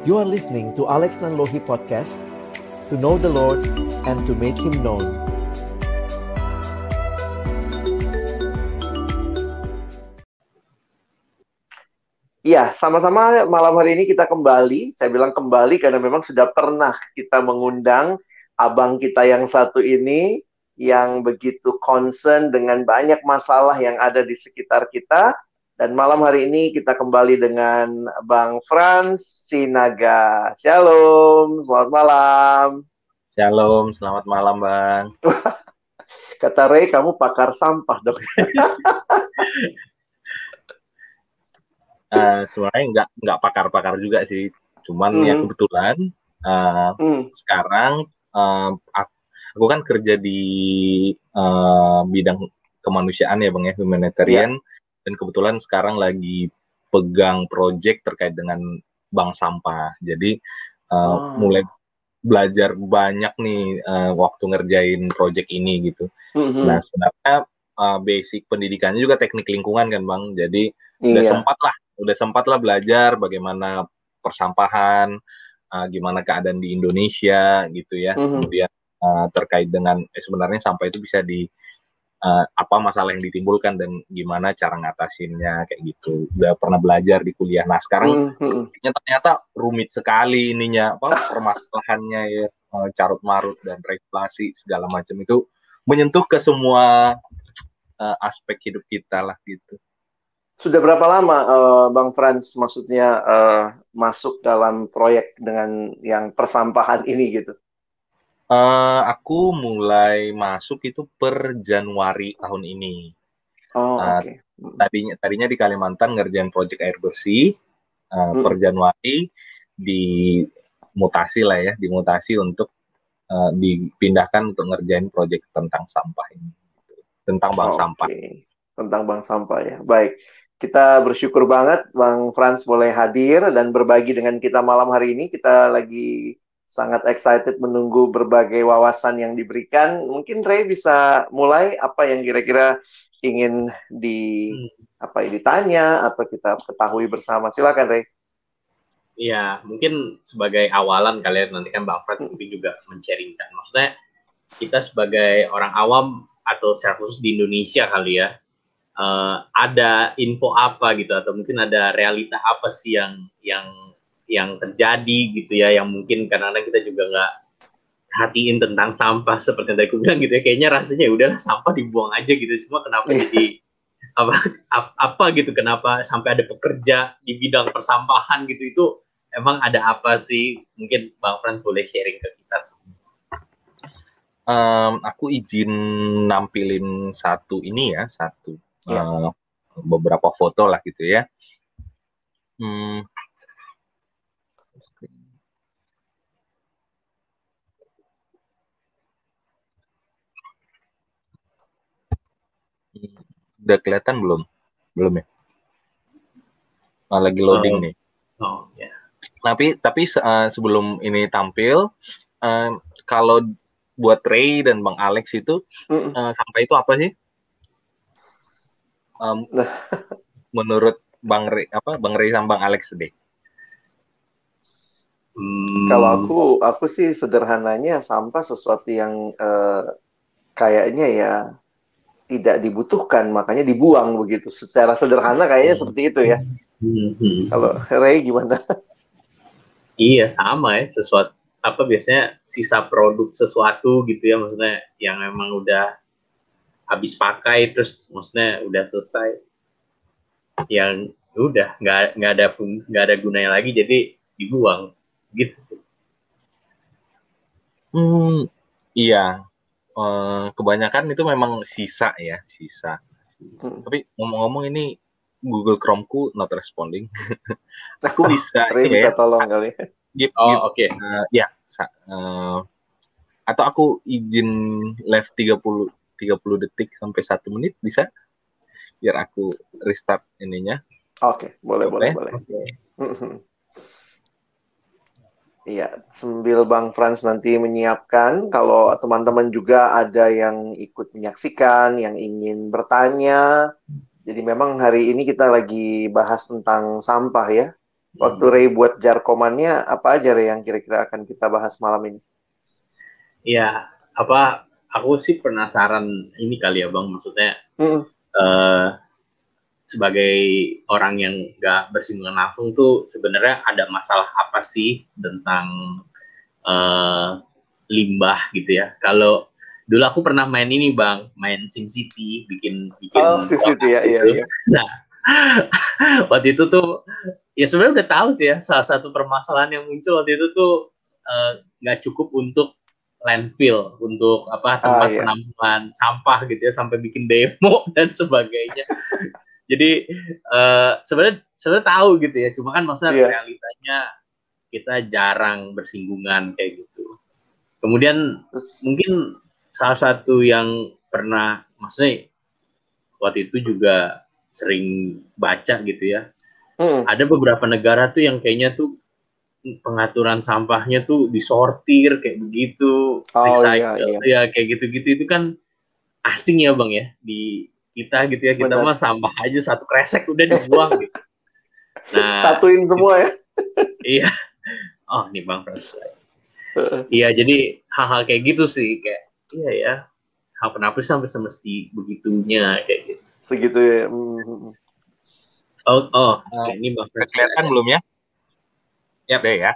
You are listening to Alex Nanlohi Podcast To know the Lord and to make Him known Iya, sama-sama malam hari ini kita kembali. Saya bilang kembali karena memang sudah pernah kita mengundang abang kita yang satu ini yang begitu concern dengan banyak masalah yang ada di sekitar kita. Dan malam hari ini kita kembali dengan Bang Franz Sinaga. Shalom, selamat malam. Shalom, selamat malam Bang. Kata Ray, kamu pakar sampah dong. uh, sebenarnya nggak nggak pakar-pakar juga sih, cuman ya hmm. ya kebetulan uh, hmm. sekarang uh, aku kan kerja di uh, bidang kemanusiaan ya bang ya humanitarian yeah. Dan kebetulan sekarang lagi pegang project terkait dengan bank sampah jadi uh, oh. mulai belajar banyak nih uh, waktu ngerjain project ini gitu mm-hmm. nah sebenarnya uh, basic pendidikannya juga teknik lingkungan kan bang jadi yeah. udah sempat lah udah sempat lah belajar bagaimana persampahan uh, gimana keadaan di Indonesia gitu ya mm-hmm. kemudian uh, terkait dengan eh, sebenarnya sampah itu bisa di uh, apa masalah yang ditimbulkan dan gimana cara ngatasinnya kayak gitu. Udah pernah belajar di kuliah. Nah sekarang mm -hmm. ternyata rumit sekali ininya apa permasalahannya ya uh, carut marut dan regulasi segala macam itu menyentuh ke semua uh, aspek hidup kita lah gitu. Sudah berapa lama uh, Bang Franz maksudnya uh, masuk dalam proyek dengan yang persampahan ini gitu? Uh, aku mulai masuk itu per Januari tahun ini. Oh, uh, oke. Okay. Tadinya tadinya di Kalimantan ngerjain proyek air bersih. Uh, hmm. Per Januari dimutasi lah ya, dimutasi untuk uh, dipindahkan untuk ngerjain proyek tentang sampah ini. Tentang bank okay. sampah. Tentang bank sampah ya. Baik. Kita bersyukur banget Bang Frans boleh hadir dan berbagi dengan kita malam hari ini. Kita lagi sangat excited menunggu berbagai wawasan yang diberikan. Mungkin Ray bisa mulai apa yang kira-kira ingin di hmm. apa ya, ditanya atau kita ketahui bersama. Silakan Ray. Iya, mungkin sebagai awalan kalian nanti kan Bang Fred mungkin juga menceringkan. Maksudnya kita sebagai orang awam atau secara khusus di Indonesia kali ya, uh, ada info apa gitu atau mungkin ada realita apa sih yang yang yang terjadi gitu ya yang mungkin kadang-kadang kita juga nggak hatiin tentang sampah seperti yang tadi aku bilang gitu ya. Kayaknya rasanya ya udah sampah dibuang aja gitu. Cuma kenapa iya. jadi apa apa gitu? Kenapa sampai ada pekerja di bidang persampahan gitu? Itu emang ada apa sih? Mungkin bang Frans boleh sharing ke kita semua. Um, aku izin nampilin satu ini ya satu ya. Uh, beberapa foto lah gitu ya. Hmm, udah kelihatan belum? Belum ya? Nah, lagi loading oh. nih. Oh, ya. Yeah. Tapi tapi uh, sebelum ini tampil, uh, kalau buat Ray dan Bang Alex itu mm. uh, sampai itu apa sih? Um, menurut Bang Ray apa Bang Ray sama Bang Alex deh. Hmm. Kalau aku aku sih sederhananya sampah sesuatu yang uh, kayaknya ya tidak dibutuhkan makanya dibuang begitu. Secara sederhana kayaknya hmm. seperti itu ya. Hmm. kalau Ray gimana? Iya sama ya. Sesuatu apa biasanya sisa produk sesuatu gitu ya maksudnya yang emang udah habis pakai terus maksudnya udah selesai. Yang udah nggak nggak ada nggak ada gunanya lagi jadi dibuang. Gitu sih. Hmm iya uh, kebanyakan itu memang sisa ya, sisa. Hmm. Tapi ngomong-ngomong ini Google Chrome-ku not responding. aku bisa ya, bisa tolong kali. Give, oh, oke. Okay. Uh, eh, ya, uh, atau aku izin live 30 30 detik sampai satu menit bisa? Biar aku restart ininya. Oke, okay, boleh, boleh, boleh. Okay. Iya, sambil Bang Frans nanti menyiapkan, kalau teman-teman juga ada yang ikut menyaksikan, yang ingin bertanya. Jadi memang hari ini kita lagi bahas tentang sampah ya. Waktu Ray buat jarkomannya, apa aja Ray yang kira-kira akan kita bahas malam ini? Iya, apa aku sih penasaran ini kali ya Bang, maksudnya hmm. uh, sebagai orang yang nggak bersinggungan langsung tuh sebenarnya ada masalah apa sih tentang uh, limbah gitu ya? Kalau dulu aku pernah main ini Bang, main SimCity, bikin bikin Oh, SimCity ya, iya, iya. Nah, waktu itu tuh ya sebenarnya udah tahu sih ya salah satu permasalahan yang muncul waktu itu tuh eh, nggak uh, cukup untuk landfill untuk apa tempat ah, iya. penampungan sampah gitu ya sampai bikin demo dan sebagainya. Jadi uh, sebenarnya sebenarnya tahu gitu ya, cuma kan maksudnya yeah. realitanya kita jarang bersinggungan kayak gitu. Kemudian Terus. mungkin salah satu yang pernah maksudnya waktu itu juga sering baca gitu ya. Hmm. Ada beberapa negara tuh yang kayaknya tuh pengaturan sampahnya tuh disortir kayak begitu, oh, recycle iya, iya. ya kayak gitu-gitu itu kan asing ya bang ya di kita gitu ya kita Benar. mah sampah aja satu kresek udah dibuang gitu. Nah, satuin semua ya. iya. Oh, nih Bang Iya, jadi hal-hal kayak gitu sih kayak iya ya. Hal kenapa sampai semesti begitunya kayak gitu segitu ya. Mm. Oh, oh, uh, ini Bang Kelihatan belum ya? Ya, deh ya.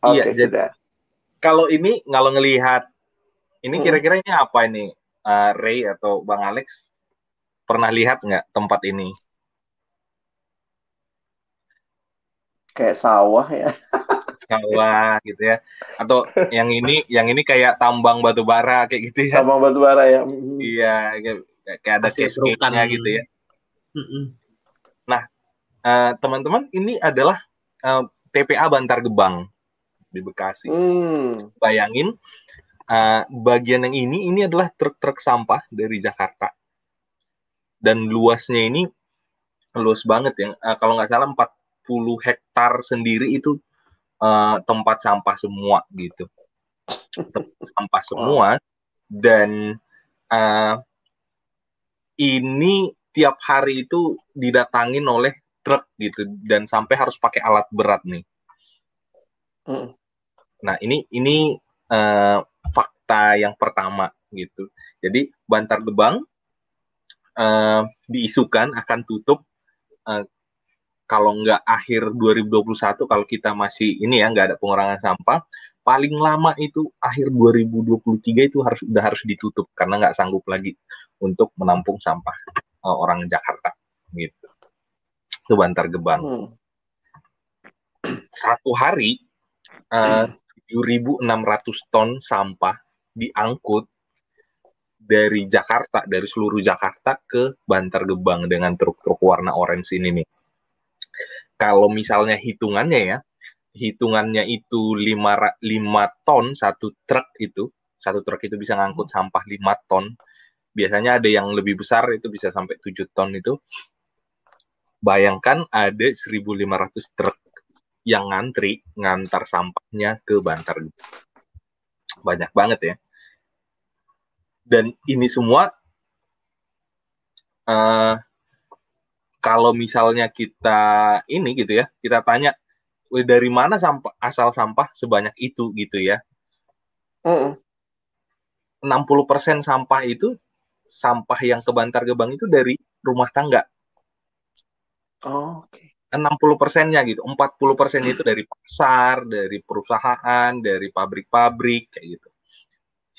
Okay, iya, jadi kalau ini kalau ngelihat ini kira-kira ini apa ini uh, Ray atau Bang Alex pernah lihat nggak tempat ini? Kayak sawah ya. sawah gitu ya. Atau yang ini yang ini kayak tambang batu bara kayak gitu ya. Tambang batu bara ya. Iya, kayak ada case-nya gitu ya. Nah, uh, teman-teman ini adalah uh, eh, TPA Bantar Gebang di Bekasi. Hmm. Bayangin uh, bagian yang ini ini adalah truk-truk sampah dari Jakarta dan luasnya ini luas banget ya. Uh, kalau nggak salah 40 hektar sendiri itu uh, tempat sampah semua gitu. Tempat sampah semua dan uh, ini tiap hari itu didatangin oleh truk gitu dan sampai harus pakai alat berat nih. Mm. Nah ini ini uh, fakta yang pertama gitu. Jadi Bantar Gebang uh, diisukan akan tutup uh, kalau nggak akhir 2021 kalau kita masih ini ya nggak ada pengurangan sampah paling lama itu akhir 2023 itu harus udah harus ditutup karena nggak sanggup lagi untuk menampung sampah uh, orang Jakarta gitu. Itu Bantar Gebang. Hmm. Satu hari uh, 7.600 ton sampah diangkut dari Jakarta, dari seluruh Jakarta ke Bantar Gebang dengan truk-truk warna orange ini nih. Kalau misalnya hitungannya ya, hitungannya itu 5, 5 ton satu truk itu, satu truk itu bisa ngangkut sampah 5 ton. Biasanya ada yang lebih besar itu bisa sampai 7 ton itu. Bayangkan ada 1.500 truk yang ngantri ngantar sampahnya ke Bantar. Banyak banget ya. Dan ini semua uh, kalau misalnya kita ini gitu ya, kita tanya dari mana sampah asal sampah sebanyak itu gitu ya. Mm. 60% sampah itu sampah yang ke Bantar Gebang itu dari rumah tangga. Oh, oke. Okay. 60 persennya gitu, 40 persen itu dari pasar, dari perusahaan, dari pabrik-pabrik kayak gitu.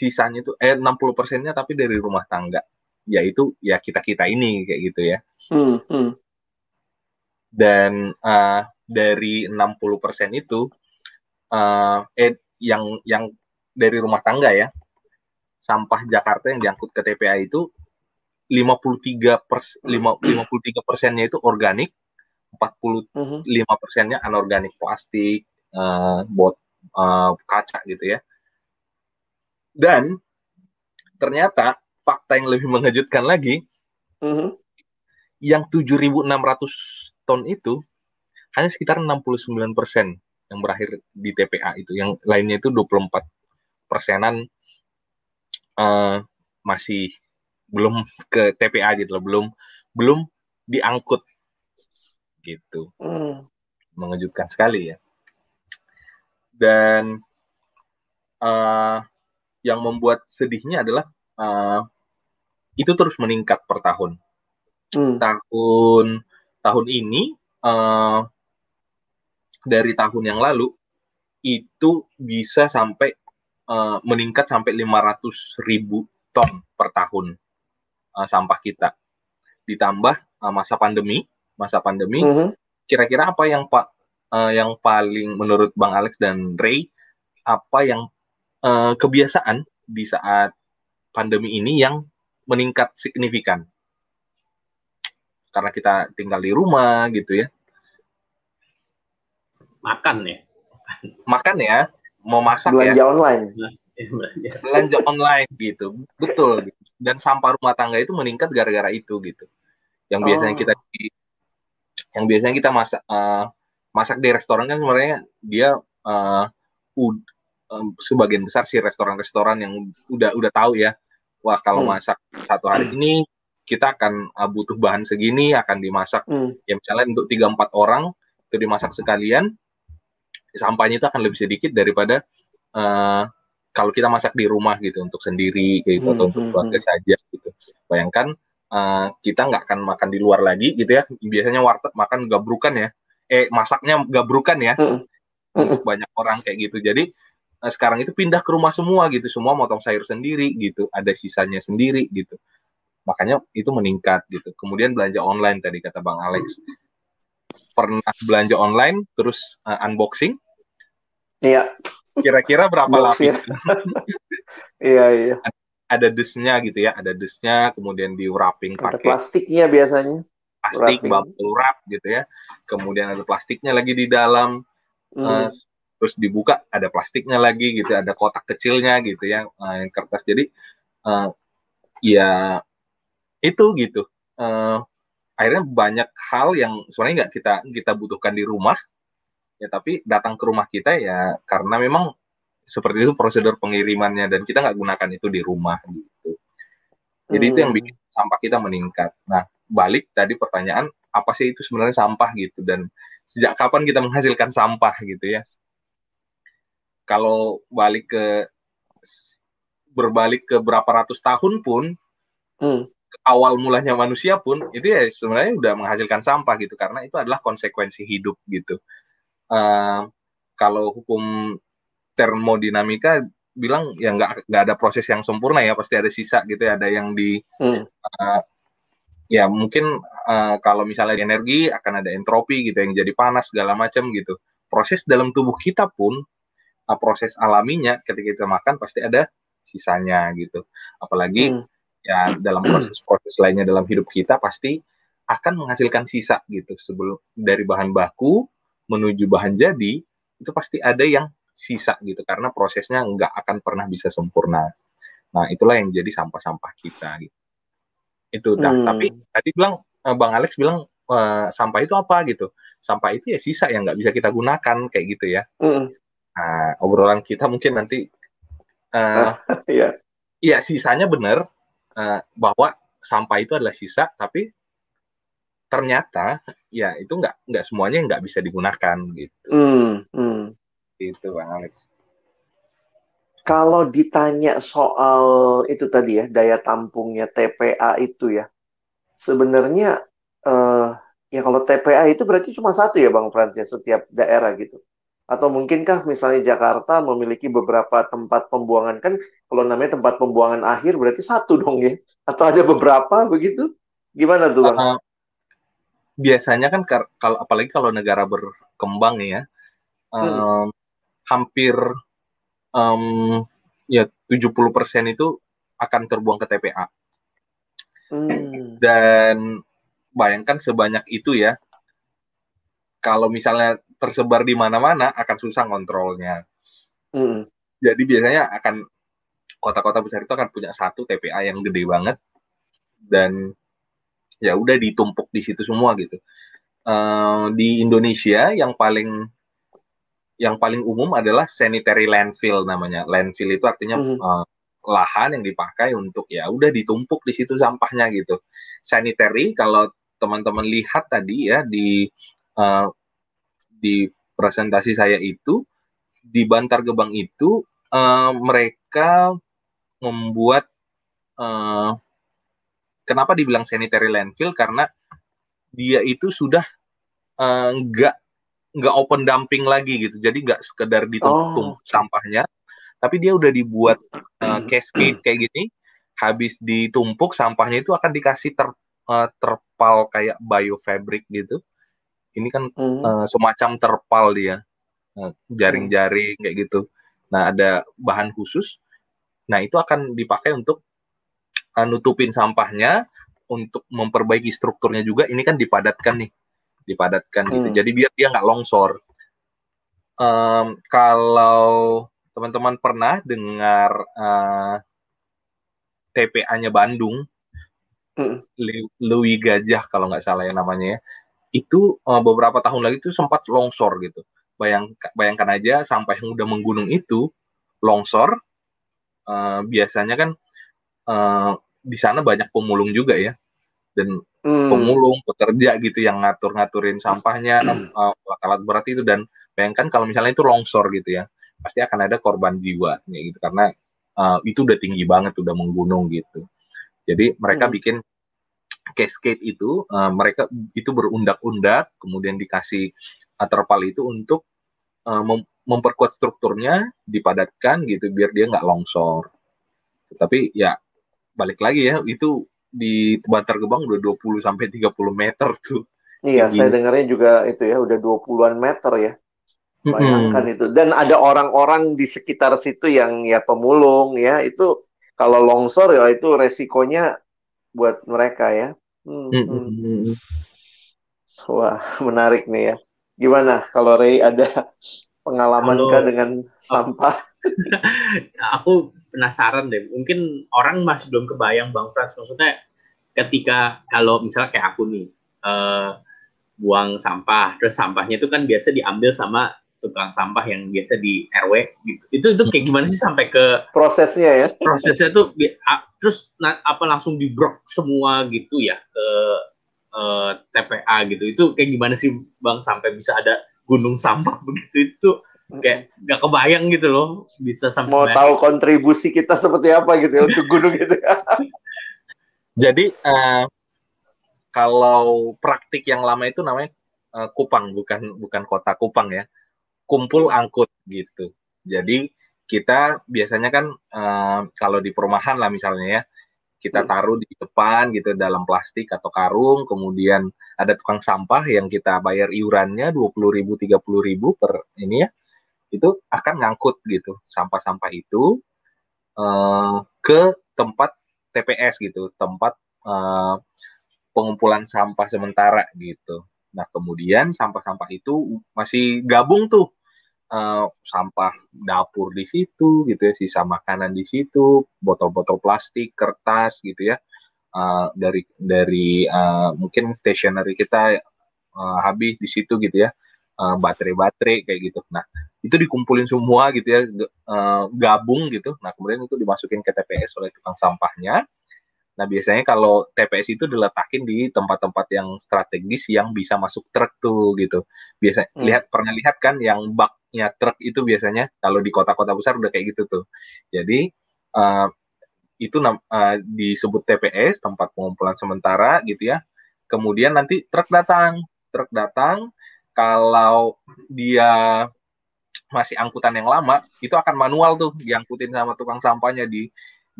Sisanya itu eh 60 persennya tapi dari rumah tangga, yaitu ya kita kita ini kayak gitu ya. Hmm, hmm. Dan uh, dari 60% itu uh, eh yang yang dari rumah tangga ya sampah Jakarta yang diangkut ke TPA itu 53 pers 53 persennya itu organik 45 persennya anorganik plastik uh, bot uh, kaca gitu ya dan ternyata fakta yang lebih mengejutkan lagi -huh. yang 7.600 ton itu hanya sekitar 69 persen yang berakhir di TPA itu. Yang lainnya itu 24 persenan uh, masih belum ke TPA gitu loh, belum belum diangkut gitu. Hmm. Mengejutkan sekali ya. Dan uh, yang membuat sedihnya adalah uh, itu terus meningkat per tahun. Hmm. Tahun tahun ini uh, dari tahun yang lalu itu bisa sampai uh, meningkat sampai 500 ribu ton per tahun uh, sampah kita. Ditambah uh, masa pandemi, masa pandemi, mm-hmm. kira-kira apa yang Pak uh, yang paling menurut Bang Alex dan Ray apa yang uh, kebiasaan di saat pandemi ini yang meningkat signifikan? Karena kita tinggal di rumah gitu ya. Makan ya. Makan ya, mau masak belanja ya. online. Belanja online gitu. Betul. Dan sampah rumah tangga itu meningkat gara-gara itu gitu. Yang biasanya oh. kita yang biasanya kita masak uh, masak di restoran kan sebenarnya dia uh, uh, sebagian besar sih restoran-restoran yang udah udah tahu ya wah kalau hmm. masak satu hari ini kita akan uh, butuh bahan segini akan dimasak hmm. ya misalnya untuk tiga empat orang itu dimasak sekalian sampahnya itu akan lebih sedikit daripada uh, kalau kita masak di rumah gitu untuk sendiri gitu hmm. atau untuk hmm, keluarga hmm. saja gitu bayangkan uh, kita nggak akan makan di luar lagi gitu ya biasanya warteg makan gabrukan ya eh masaknya gabrukan ya hmm. untuk banyak orang kayak gitu jadi uh, sekarang itu pindah ke rumah semua gitu. Semua motong sayur sendiri gitu. Ada sisanya sendiri gitu. Makanya itu meningkat gitu. Kemudian belanja online tadi kata bang Alex. Pernah belanja online terus uh, unboxing? Iya. Kira-kira berapa lapis? Iya iya. Ada dusnya gitu ya. Ada dusnya kemudian di wrapping pakai plastiknya biasanya. plastik bubble wrap gitu ya. Kemudian ada plastiknya lagi di dalam. Hmm. uh, terus dibuka ada plastiknya lagi gitu ada kotak kecilnya gitu ya uh, yang kertas. Jadi uh, ya itu gitu. Uh, akhirnya banyak hal yang sebenarnya nggak kita kita butuhkan di rumah. Ya tapi datang ke rumah kita ya karena memang seperti itu prosedur pengirimannya dan kita nggak gunakan itu di rumah gitu. Jadi hmm. itu yang hmm. bikin sampah kita meningkat. Nah balik tadi pertanyaan apa sih itu sebenarnya sampah gitu? Dan sejak kapan kita menghasilkan sampah gitu ya kalau balik ke berbalik ke berapa ratus tahun pun hmm. awal mulanya manusia pun itu ya sebenarnya udah menghasilkan sampah gitu karena itu adalah konsekuensi hidup gitu uh, kalau hukum termodinamika bilang ya nggak nggak ada proses yang sempurna ya pasti ada sisa gitu ya ada yang di hmm. uh, ya mungkin uh, kalau misalnya energi akan ada entropi gitu yang jadi panas segala macam gitu proses dalam tubuh kita pun proses alaminya ketika kita makan pasti ada sisanya gitu. Apalagi hmm. ya dalam proses-proses lainnya dalam hidup kita pasti akan menghasilkan sisa gitu. Sebelum dari bahan baku menuju bahan jadi itu pasti ada yang sisa gitu karena prosesnya nggak akan pernah bisa sempurna. Nah itulah yang jadi sampah-sampah kita gitu. Itu dah hmm. tapi tadi bilang uh, bang Alex bilang uh, sampah itu apa gitu? Sampah itu ya sisa yang nggak bisa kita gunakan kayak gitu ya. Hmm. Nah obrolan kita mungkin nanti uh, iya iya sisanya benar uh, bahwa sampah itu adalah sisa tapi ternyata ya itu nggak nggak semuanya nggak bisa digunakan gitu hmm. Hmm. itu bang Alex kalau ditanya soal itu tadi ya, daya tampungnya TPA itu ya, sebenarnya uh, ya kalau TPA itu berarti cuma satu ya Bang Frans ya setiap daerah gitu. Atau mungkinkah misalnya Jakarta memiliki beberapa tempat pembuangan kan kalau namanya tempat pembuangan akhir berarti satu dong ya? Atau ada beberapa begitu? Gimana tuh Bang? Uh, biasanya kan kalau apalagi kalau negara berkembang ya, um, hmm. hampir um, ya 70% itu akan terbuang ke TPA. Hmm. Dan bayangkan sebanyak itu ya. Kalau misalnya tersebar di mana-mana akan susah kontrolnya. Hmm. Jadi biasanya akan kota-kota besar itu akan punya satu TPA yang gede banget dan ya udah ditumpuk di situ semua gitu. Uh, di Indonesia yang paling yang paling umum adalah sanitary landfill namanya. Landfill itu artinya mm uh, lahan yang dipakai untuk ya udah ditumpuk di situ sampahnya gitu. Sanitary kalau teman-teman lihat tadi ya di uh, di presentasi saya itu di Bantar Gebang itu uh, mereka membuat uh, kenapa dibilang sanitary landfill? Karena dia itu sudah nggak uh, nggak open dumping lagi gitu. Jadi nggak sekedar ditumpuk oh. sampahnya tapi dia udah dibuat uh, cascade kayak gini. Habis ditumpuk sampahnya itu akan dikasih ter, uh, terpal kayak biofabric gitu ini kan hmm. uh, semacam terpal dia jaring-jaring kayak gitu nah ada bahan khusus nah itu akan dipakai untuk uh, nutupin sampahnya untuk memperbaiki strukturnya juga ini kan dipadatkan nih dipadatkan gitu. Hmm. Jadi biar dia nggak longsor. Um, kalau teman-teman pernah dengar uh, eh, TPA-nya Bandung, hmm. Louis Gajah kalau nggak salah ya namanya ya, itu uh, beberapa tahun lagi itu sempat longsor gitu. Bayang, bayangkan aja sampai yang udah menggunung itu longsor, uh, biasanya kan uh, di sana banyak pemulung juga ya, dan hmm. pemulung, pekerja gitu yang ngatur-ngaturin sampahnya, uh, alat berat itu dan bayangkan kalau misalnya itu longsor gitu ya, pasti akan ada korban jiwa gitu karena uh, itu udah tinggi banget, udah menggunung gitu. Jadi mereka hmm. bikin cascade itu, uh, mereka itu berundak-undak, kemudian dikasih uh, terpal itu untuk uh, mem memperkuat strukturnya, dipadatkan gitu biar dia nggak longsor. Tapi ya balik lagi ya itu di Bantar Gebang udah 20 sampai 30 meter tuh. Iya, Jadi, saya dengarnya juga itu ya udah 20-an meter ya. Bayangkan mm itu. Dan ada orang-orang di sekitar situ yang ya pemulung ya, itu kalau longsor ya itu resikonya buat mereka ya. Hmm, mm Wah, menarik nih ya. Gimana kalau Ray ada pengalaman kah dengan sampah? aku penasaran deh. Mungkin orang masih belum kebayang Bang Frans. Maksudnya ketika kalau misalnya kayak aku nih uh, buang sampah, terus sampahnya itu kan biasa diambil sama tukang sampah yang biasa di RW gitu. Itu itu kayak gimana sih sampai ke prosesnya ya? Prosesnya tuh terus apa langsung dibrok semua gitu ya ke uh, eh, TPA gitu. Itu kayak gimana sih Bang sampai bisa ada gunung sampah begitu itu kayak gak kebayang gitu loh bisa sampai mau tahu kontribusi kita seperti apa gitu ya untuk gunung itu jadi uh, kalau praktik yang lama itu namanya uh, kupang bukan bukan kota kupang ya kumpul angkut gitu jadi kita biasanya kan uh, kalau di perumahan lah misalnya ya kita hmm. taruh di depan gitu dalam plastik atau karung kemudian ada tukang sampah yang kita bayar iurannya dua puluh ribu tiga puluh ribu per ini ya itu akan ngangkut gitu sampah-sampah itu uh, ke tempat TPS gitu, tempat uh, pengumpulan sampah sementara gitu. Nah kemudian sampah-sampah itu masih gabung tuh uh, sampah dapur di situ gitu ya, sisa makanan di situ, botol-botol plastik, kertas gitu ya. Uh, dari dari uh, mungkin stationery kita uh, habis di situ gitu ya baterai baterai-baterai kayak gitu. Nah itu dikumpulin semua gitu ya uh, gabung gitu nah kemudian itu dimasukin ke TPS oleh tukang sampahnya nah biasanya kalau TPS itu diletakin di tempat-tempat yang strategis yang bisa masuk truk tuh gitu. Biasa hmm. lihat pernah lihat kan yang baknya truk itu biasanya kalau di kota-kota besar udah kayak gitu tuh. Jadi uh, itu uh, disebut TPS tempat pengumpulan sementara gitu ya. Kemudian nanti truk datang truk datang. Kalau dia masih angkutan yang lama itu akan manual tuh diangkutin sama tukang sampahnya di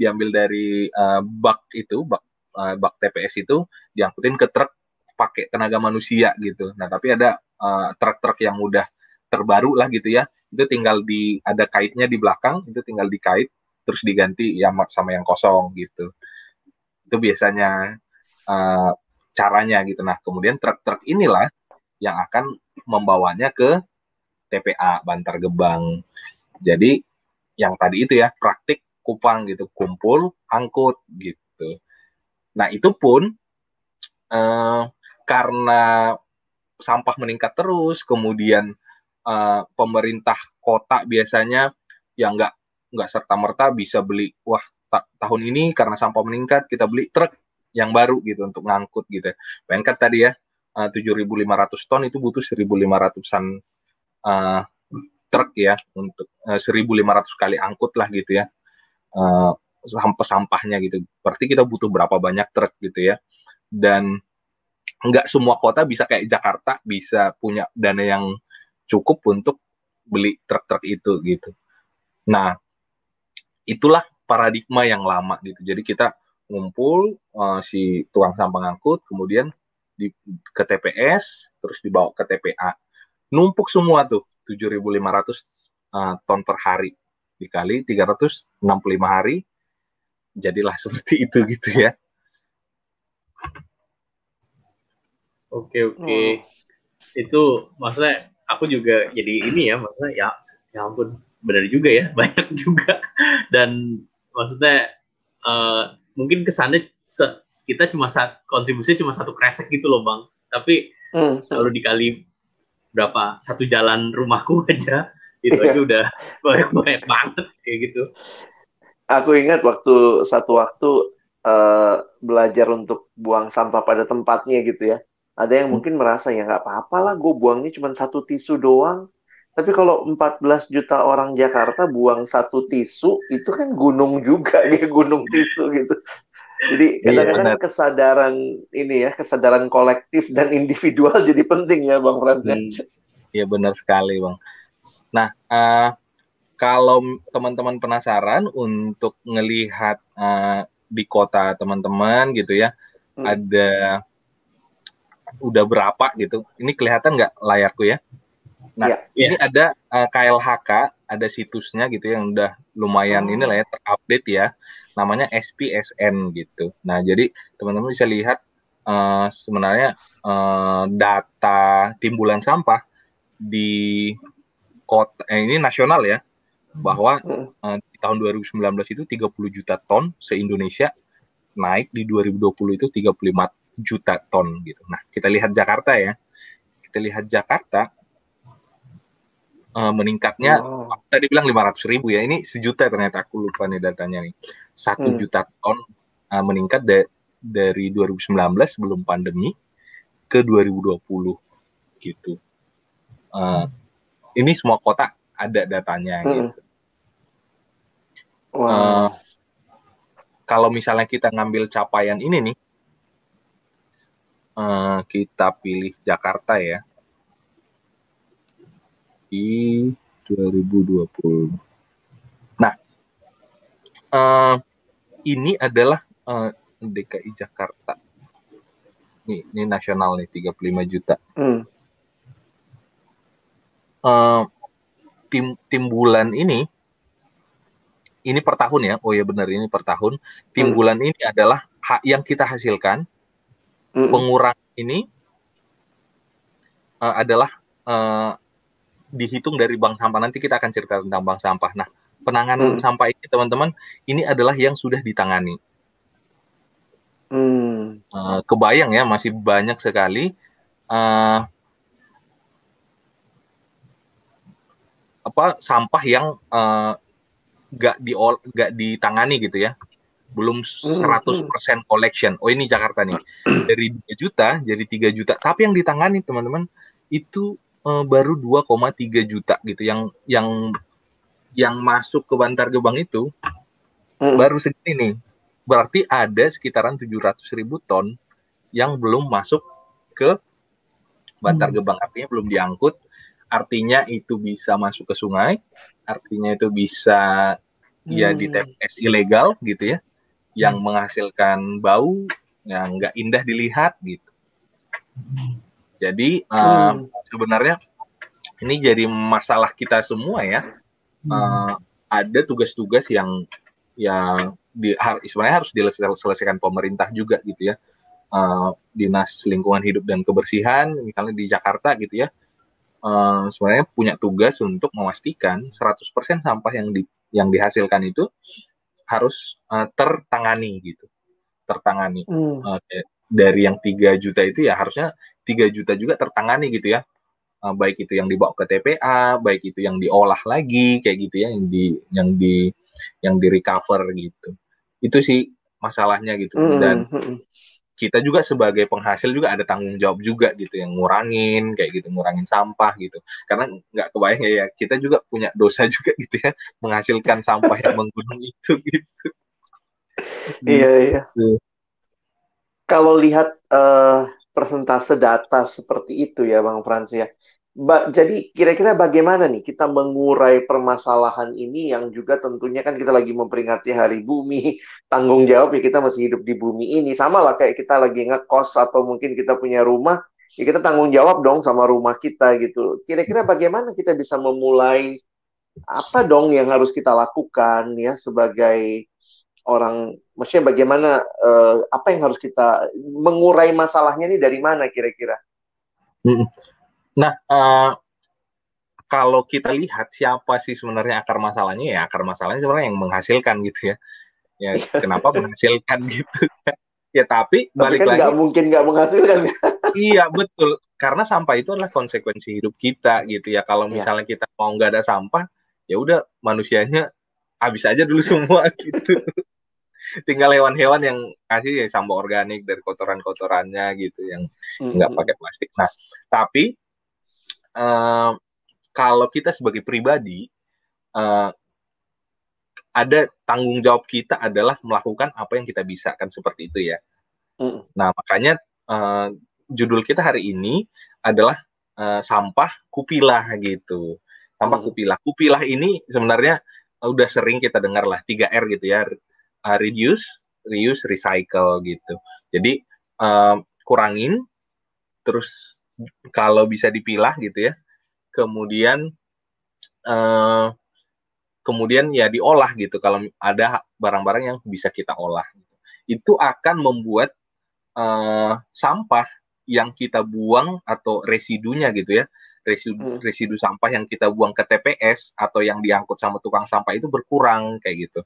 diambil dari uh, bak itu bak uh, bak TPS itu diangkutin ke truk pakai tenaga manusia gitu. Nah tapi ada uh, truk-truk yang udah terbaru lah gitu ya itu tinggal di ada kaitnya di belakang itu tinggal dikait terus diganti yang sama yang kosong gitu. Itu biasanya uh, caranya gitu. Nah kemudian truk-truk inilah yang akan membawanya ke TPA Bantar Gebang. Jadi yang tadi itu ya praktik kupang gitu, kumpul, angkut gitu. Nah itu pun eh, karena sampah meningkat terus, kemudian eh, pemerintah kota biasanya yang nggak nggak serta merta bisa beli wah ta tahun ini karena sampah meningkat kita beli truk yang baru gitu untuk ngangkut gitu. Bayangkan tadi ya uh, 7.500 ton itu butuh 1.500an uh, truk ya untuk uh, 1.500 kali angkut lah gitu ya uh, sampah sampahnya gitu. Berarti kita butuh berapa banyak truk gitu ya. Dan nggak semua kota bisa kayak Jakarta bisa punya dana yang cukup untuk beli truk-truk itu gitu. Nah, itulah paradigma yang lama gitu. Jadi kita ngumpul uh, si tukang sampah ngangkut, kemudian di ke TPS, terus dibawa ke TPA. Numpuk semua tuh 7.500 uh, ton per hari dikali 365 hari jadilah seperti itu gitu ya. Oke oke. Hmm. Itu maksudnya aku juga jadi ini ya maksudnya ya ya ampun benar juga ya banyak juga dan maksudnya uh, mungkin kesannya se kita cuma saat kontribusi cuma satu kresek gitu loh bang tapi hmm. kalau dikali berapa satu jalan rumahku aja itu aja udah banyak banyak banget kayak gitu aku ingat waktu satu waktu uh, belajar untuk buang sampah pada tempatnya gitu ya ada yang hmm. mungkin merasa ya nggak apa-apa lah, gue buangnya cuma satu tisu doang. Tapi kalau 14 juta orang Jakarta buang satu tisu, itu kan gunung juga ya, gunung tisu gitu. Jadi iya, kadang-kadang iya, kesadaran ini ya, kesadaran kolektif dan individual jadi penting ya Bang Frans ya. Hmm. Iya benar sekali Bang. Nah, uh, kalau teman-teman penasaran untuk ngelihat uh, di kota teman-teman gitu ya, hmm. ada udah berapa gitu. Ini kelihatan nggak layarku ya? Nah, yeah. ini ada uh, eh, KLHK, ada situsnya gitu yang udah lumayan oh. ini lah ya terupdate ya. Namanya SPSN gitu. Nah, jadi teman-teman bisa lihat uh, sebenarnya uh, data timbulan sampah di kota eh, ini nasional ya bahwa uh, di tahun 2019 itu 30 juta ton se-Indonesia naik di 2020 itu 35 juta ton gitu. Nah, kita lihat Jakarta ya. Kita lihat Jakarta uh, meningkatnya oh. tadi bilang 500 ribu ya. Ini sejuta ternyata aku lupa nih datanya nih. Satu hmm. juta ton uh, meningkat da dari 2019 sebelum pandemi ke 2020 gitu. Uh, ini semua kota ada datanya hmm. gitu. Wow. Uh, kalau misalnya kita ngambil capaian ini nih, uh, kita pilih Jakarta ya di 2020. Nah, uh, ini adalah uh, eh, DKI Jakarta. Nih, ini nasional nih 35 juta. Hmm. Uh, tim timbulan ini ini per tahun ya. Oh ya benar ini per tahun. Timbulan hmm. ini adalah hak yang kita hasilkan mm pengurang ini uh, adalah uh, dihitung dari bank sampah. Nanti kita akan cerita tentang bank sampah. Nah, penanganan mm. sampah ini teman-teman, ini adalah yang sudah ditangani. Mm. Uh, kebayang ya, masih banyak sekali uh, apa sampah yang uh, gak di gak ditangani gitu ya belum 100% hmm, hmm. collection. Oh ini Jakarta nih. Dari 2 juta jadi 3 juta. Tapi yang ditangani teman-teman itu uh, baru 2,3 juta gitu yang yang yang masuk ke Bantar Gebang itu hmm. baru segini nih. Berarti ada sekitaran 700 ribu ton yang belum masuk ke Bantar Gebang artinya belum diangkut. Artinya itu bisa masuk ke sungai, artinya itu bisa ya di TPS ilegal gitu ya yang hmm. menghasilkan bau yang nggak indah dilihat gitu. Jadi uh, hmm. sebenarnya ini jadi masalah kita semua ya. Hmm. Uh, ada tugas-tugas yang yang di, sebenarnya harus diselesaikan pemerintah juga gitu ya. Uh, dinas lingkungan hidup dan kebersihan misalnya di Jakarta gitu ya. Uh, sebenarnya punya tugas untuk memastikan 100% sampah yang di yang dihasilkan itu harus uh, tertangani gitu tertangani hmm. uh, dari yang tiga juta itu ya harusnya tiga juta juga tertangani gitu ya uh, baik itu yang dibawa ke TPA baik itu yang diolah lagi kayak gitu ya yang di yang di yang di recover gitu itu sih masalahnya gitu hmm. dan hmm, hmm. Kita juga sebagai penghasil juga ada tanggung jawab juga gitu yang ngurangin kayak gitu ngurangin sampah gitu. Karena nggak kebayang ya kita juga punya dosa juga gitu ya menghasilkan sampah yang menggunung itu gitu. Iya iya. Gitu. kalau lihat uh, persentase data seperti itu ya bang Frans ya Ba jadi kira-kira bagaimana nih kita mengurai permasalahan ini yang juga tentunya kan kita lagi memperingati Hari Bumi, tanggung jawab ya kita masih hidup di bumi ini. Sama lah kayak kita lagi ngekos atau mungkin kita punya rumah, ya kita tanggung jawab dong sama rumah kita gitu. Kira-kira bagaimana kita bisa memulai apa dong yang harus kita lakukan ya sebagai orang maksudnya bagaimana uh, apa yang harus kita mengurai masalahnya ini dari mana kira-kira? Nah, uh, kalau kita lihat siapa sih sebenarnya akar masalahnya ya akar masalahnya sebenarnya yang menghasilkan gitu ya. Ya kenapa menghasilkan gitu? ya tapi, tapi balik kan lagi nggak mungkin nggak menghasilkan. iya betul karena sampah itu adalah konsekuensi hidup kita gitu ya. Kalau iya. misalnya ya. kita mau nggak ada sampah ya udah manusianya habis aja dulu semua gitu. Tinggal hewan-hewan yang kasih ya sampah organik dari kotoran-kotorannya gitu yang nggak mm -hmm. pakai plastik. Nah tapi uh, kalau kita sebagai pribadi uh, ada tanggung jawab kita adalah melakukan apa yang kita bisa kan seperti itu ya. Mm. Nah makanya uh, judul kita hari ini adalah uh, sampah kupilah gitu. Sampah mm. kupilah. Kupilah ini sebenarnya uh, udah sering kita dengar lah 3 R gitu ya. Uh, reduce, reuse, recycle gitu. Jadi uh, kurangin, terus kalau bisa dipilah gitu ya kemudian uh, kemudian ya diolah gitu. Kalau ada barang-barang yang bisa kita olah. Itu akan membuat uh, sampah yang kita buang atau residunya gitu ya. Residu hmm. residu sampah yang kita buang ke TPS atau yang diangkut sama tukang sampah itu berkurang kayak gitu.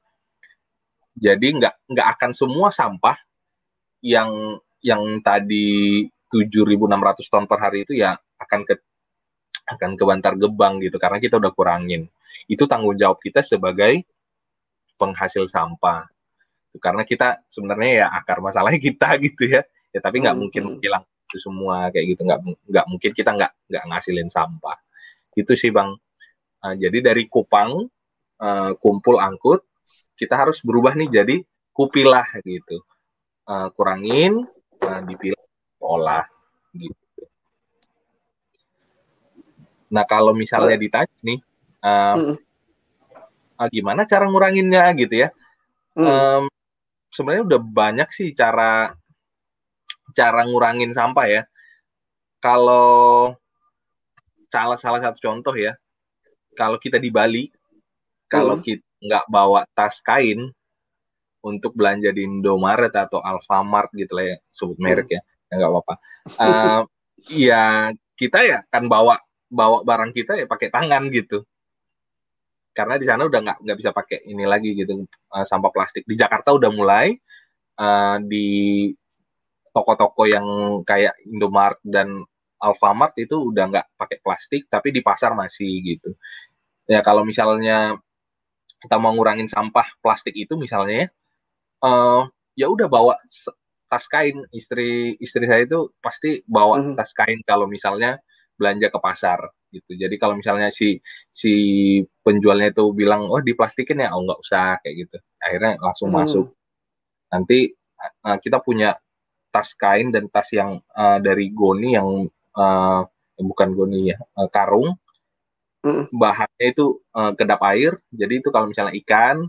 Jadi nggak nggak akan semua sampah yang yang tadi 7.600 ton per hari itu ya akan ke akan ke Bantar Gebang gitu karena kita udah kurangin. Itu tanggung jawab kita sebagai penghasil sampah. Karena kita sebenarnya ya akar masalahnya kita gitu ya. Ya tapi nggak hmm, mungkin hmm. hilang itu semua kayak gitu nggak nggak mungkin kita nggak nggak ngasilin sampah. Itu sih bang. Uh, jadi dari Kupang uh, kumpul angkut kita harus berubah nih jadi kupilah gitu. Uh, kurangin, uh, dipilah olah gitu. Nah kalau misalnya ditanya nih, um, mm. uh, gimana cara nguranginnya gitu ya? Mm. Um, sebenarnya udah banyak sih cara cara ngurangin sampah ya. Kalau salah salah satu contoh ya, kalau kita di Bali, kalau mm. kita nggak bawa tas kain untuk belanja di Indomaret atau Alfamart gitu lah ya, sebut merek mm. ya nggak apa-apa. Uh, ya kita ya kan bawa bawa barang kita ya pakai tangan gitu. Karena di sana udah nggak nggak bisa pakai ini lagi gitu uh, sampah plastik. Di Jakarta udah mulai uh, di toko-toko yang kayak Indomaret dan Alfamart itu udah nggak pakai plastik tapi di pasar masih gitu. Ya kalau misalnya kita mau ngurangin sampah plastik itu misalnya uh, ya udah bawa tas kain. Istri istri saya itu pasti bawa mm. tas kain kalau misalnya belanja ke pasar gitu. Jadi kalau misalnya si si penjualnya itu bilang oh diplastikin ya? Oh nggak usah kayak gitu. Akhirnya langsung mm. masuk. Nanti uh, kita punya tas kain dan tas yang uh, dari goni yang uh, bukan goni ya uh, karung. Mm. bahannya itu uh, kedap air. Jadi itu kalau misalnya ikan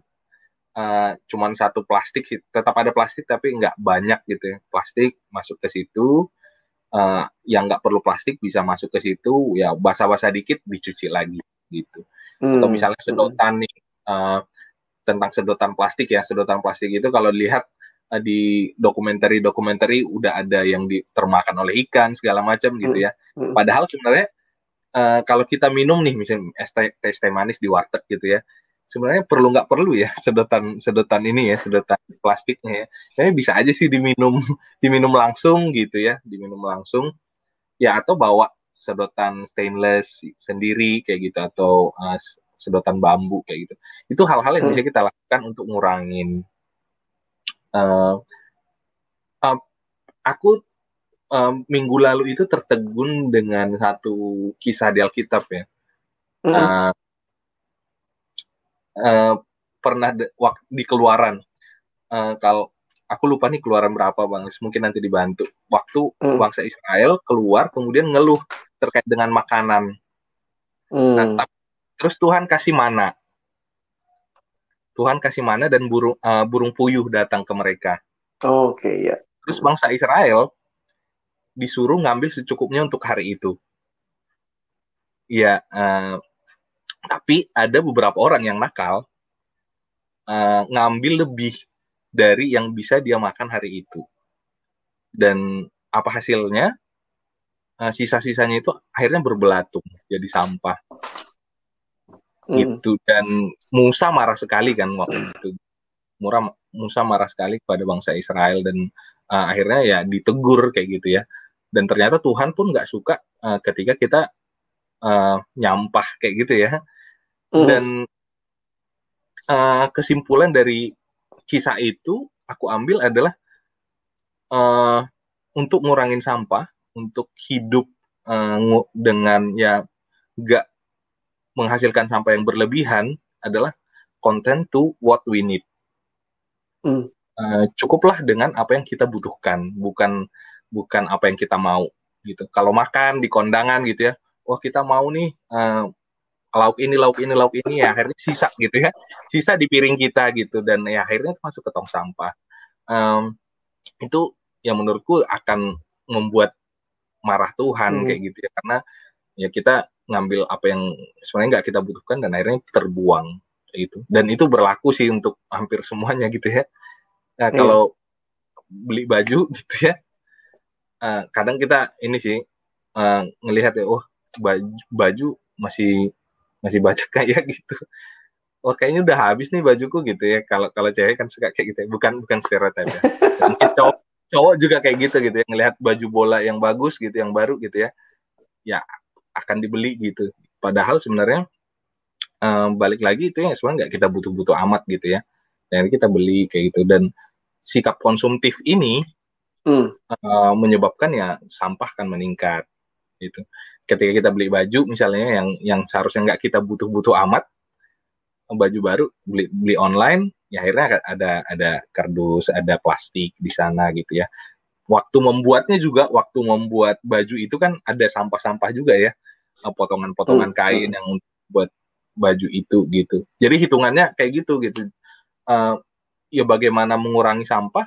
uh, cuman satu plastik tetap ada plastik tapi nggak banyak gitu ya plastik masuk ke situ uh, yang nggak perlu plastik bisa masuk ke situ ya basah-basah dikit dicuci lagi gitu hmm. atau misalnya sedotan nih uh, tentang sedotan plastik ya sedotan plastik itu kalau dilihat uh, di dokumenter-dokumenter udah ada yang ditermakan oleh ikan segala macam gitu ya hmm. Hmm. padahal sebenarnya uh, kalau kita minum nih misalnya es teh, teh manis di warteg gitu ya sebenarnya perlu nggak perlu ya sedotan sedotan ini ya sedotan plastiknya ya. Jadi bisa aja sih diminum diminum langsung gitu ya, diminum langsung. Ya atau bawa sedotan stainless sendiri kayak gitu atau uh, sedotan bambu kayak gitu. Itu hal-hal yang hmm. bisa kita lakukan untuk ngurangin uh, uh, aku um, minggu lalu itu tertegun dengan satu kisah di Alkitab ya. Mm uh, uh, pernah de, di keluaran. Uh, kalau aku lupa nih keluaran berapa bang. Mungkin nanti dibantu. Waktu mm. bangsa Israel keluar kemudian ngeluh terkait dengan makanan. Mm. nah, terus Tuhan kasih mana? Tuhan kasih mana dan burung uh, burung puyuh datang ke mereka. Oke okay, ya. Terus bangsa Israel disuruh ngambil secukupnya untuk hari itu. Ya, uh, tapi ada beberapa orang yang nakal uh, ngambil lebih dari yang bisa dia makan hari itu. Dan apa hasilnya? Uh, sisa-sisanya itu akhirnya berbelatung jadi sampah. Hmm. Gitu dan Musa marah sekali kan waktu itu. Murah Musa marah sekali kepada bangsa Israel dan uh, akhirnya ya ditegur kayak gitu ya dan ternyata Tuhan pun nggak suka uh, ketika kita uh, nyampah kayak gitu ya dan uh, kesimpulan dari kisah itu aku ambil adalah uh, untuk ngurangin sampah untuk hidup uh, dengan ya nggak menghasilkan sampah yang berlebihan adalah content to what we need. Mm. Uh, cukuplah dengan apa yang kita butuhkan, bukan bukan apa yang kita mau gitu. Kalau makan di kondangan gitu ya, wah kita mau nih uh, lauk ini, lauk ini, lauk ini ya akhirnya sisa gitu ya, sisa di piring kita gitu dan ya akhirnya masuk ke tong sampah. Um, itu yang menurutku akan membuat marah Tuhan hmm. kayak gitu ya karena ya kita ngambil apa yang sebenarnya nggak kita butuhkan dan akhirnya terbuang itu dan itu berlaku sih untuk hampir semuanya gitu ya nah, hmm. kalau beli baju gitu ya uh, kadang kita ini sih uh, ngelihat ya oh baju, baju masih masih baca kayak gitu. Oh kayaknya udah habis nih bajuku gitu ya. Kalau kalau cewek kan suka kayak gitu ya. bukan bukan stereotip ya. Mungkin cowok cowok juga kayak gitu gitu ya ngelihat baju bola yang bagus gitu yang baru gitu ya. Ya akan dibeli gitu. Padahal sebenarnya um, balik lagi itu ya sebenarnya nggak kita butuh-butuh amat gitu ya. Dan kita beli kayak gitu. Dan sikap konsumtif ini hmm. uh, menyebabkan ya sampah kan meningkat gitu. Ketika kita beli baju misalnya yang yang seharusnya nggak kita butuh-butuh amat baju baru beli beli online ya akhirnya ada ada kardus ada plastik di sana gitu ya. Waktu membuatnya juga waktu membuat baju itu kan ada sampah-sampah juga ya eh, potongan-potongan hmm. kain yang buat baju itu gitu. Jadi hitungannya kayak gitu gitu. Uh, ya bagaimana mengurangi sampah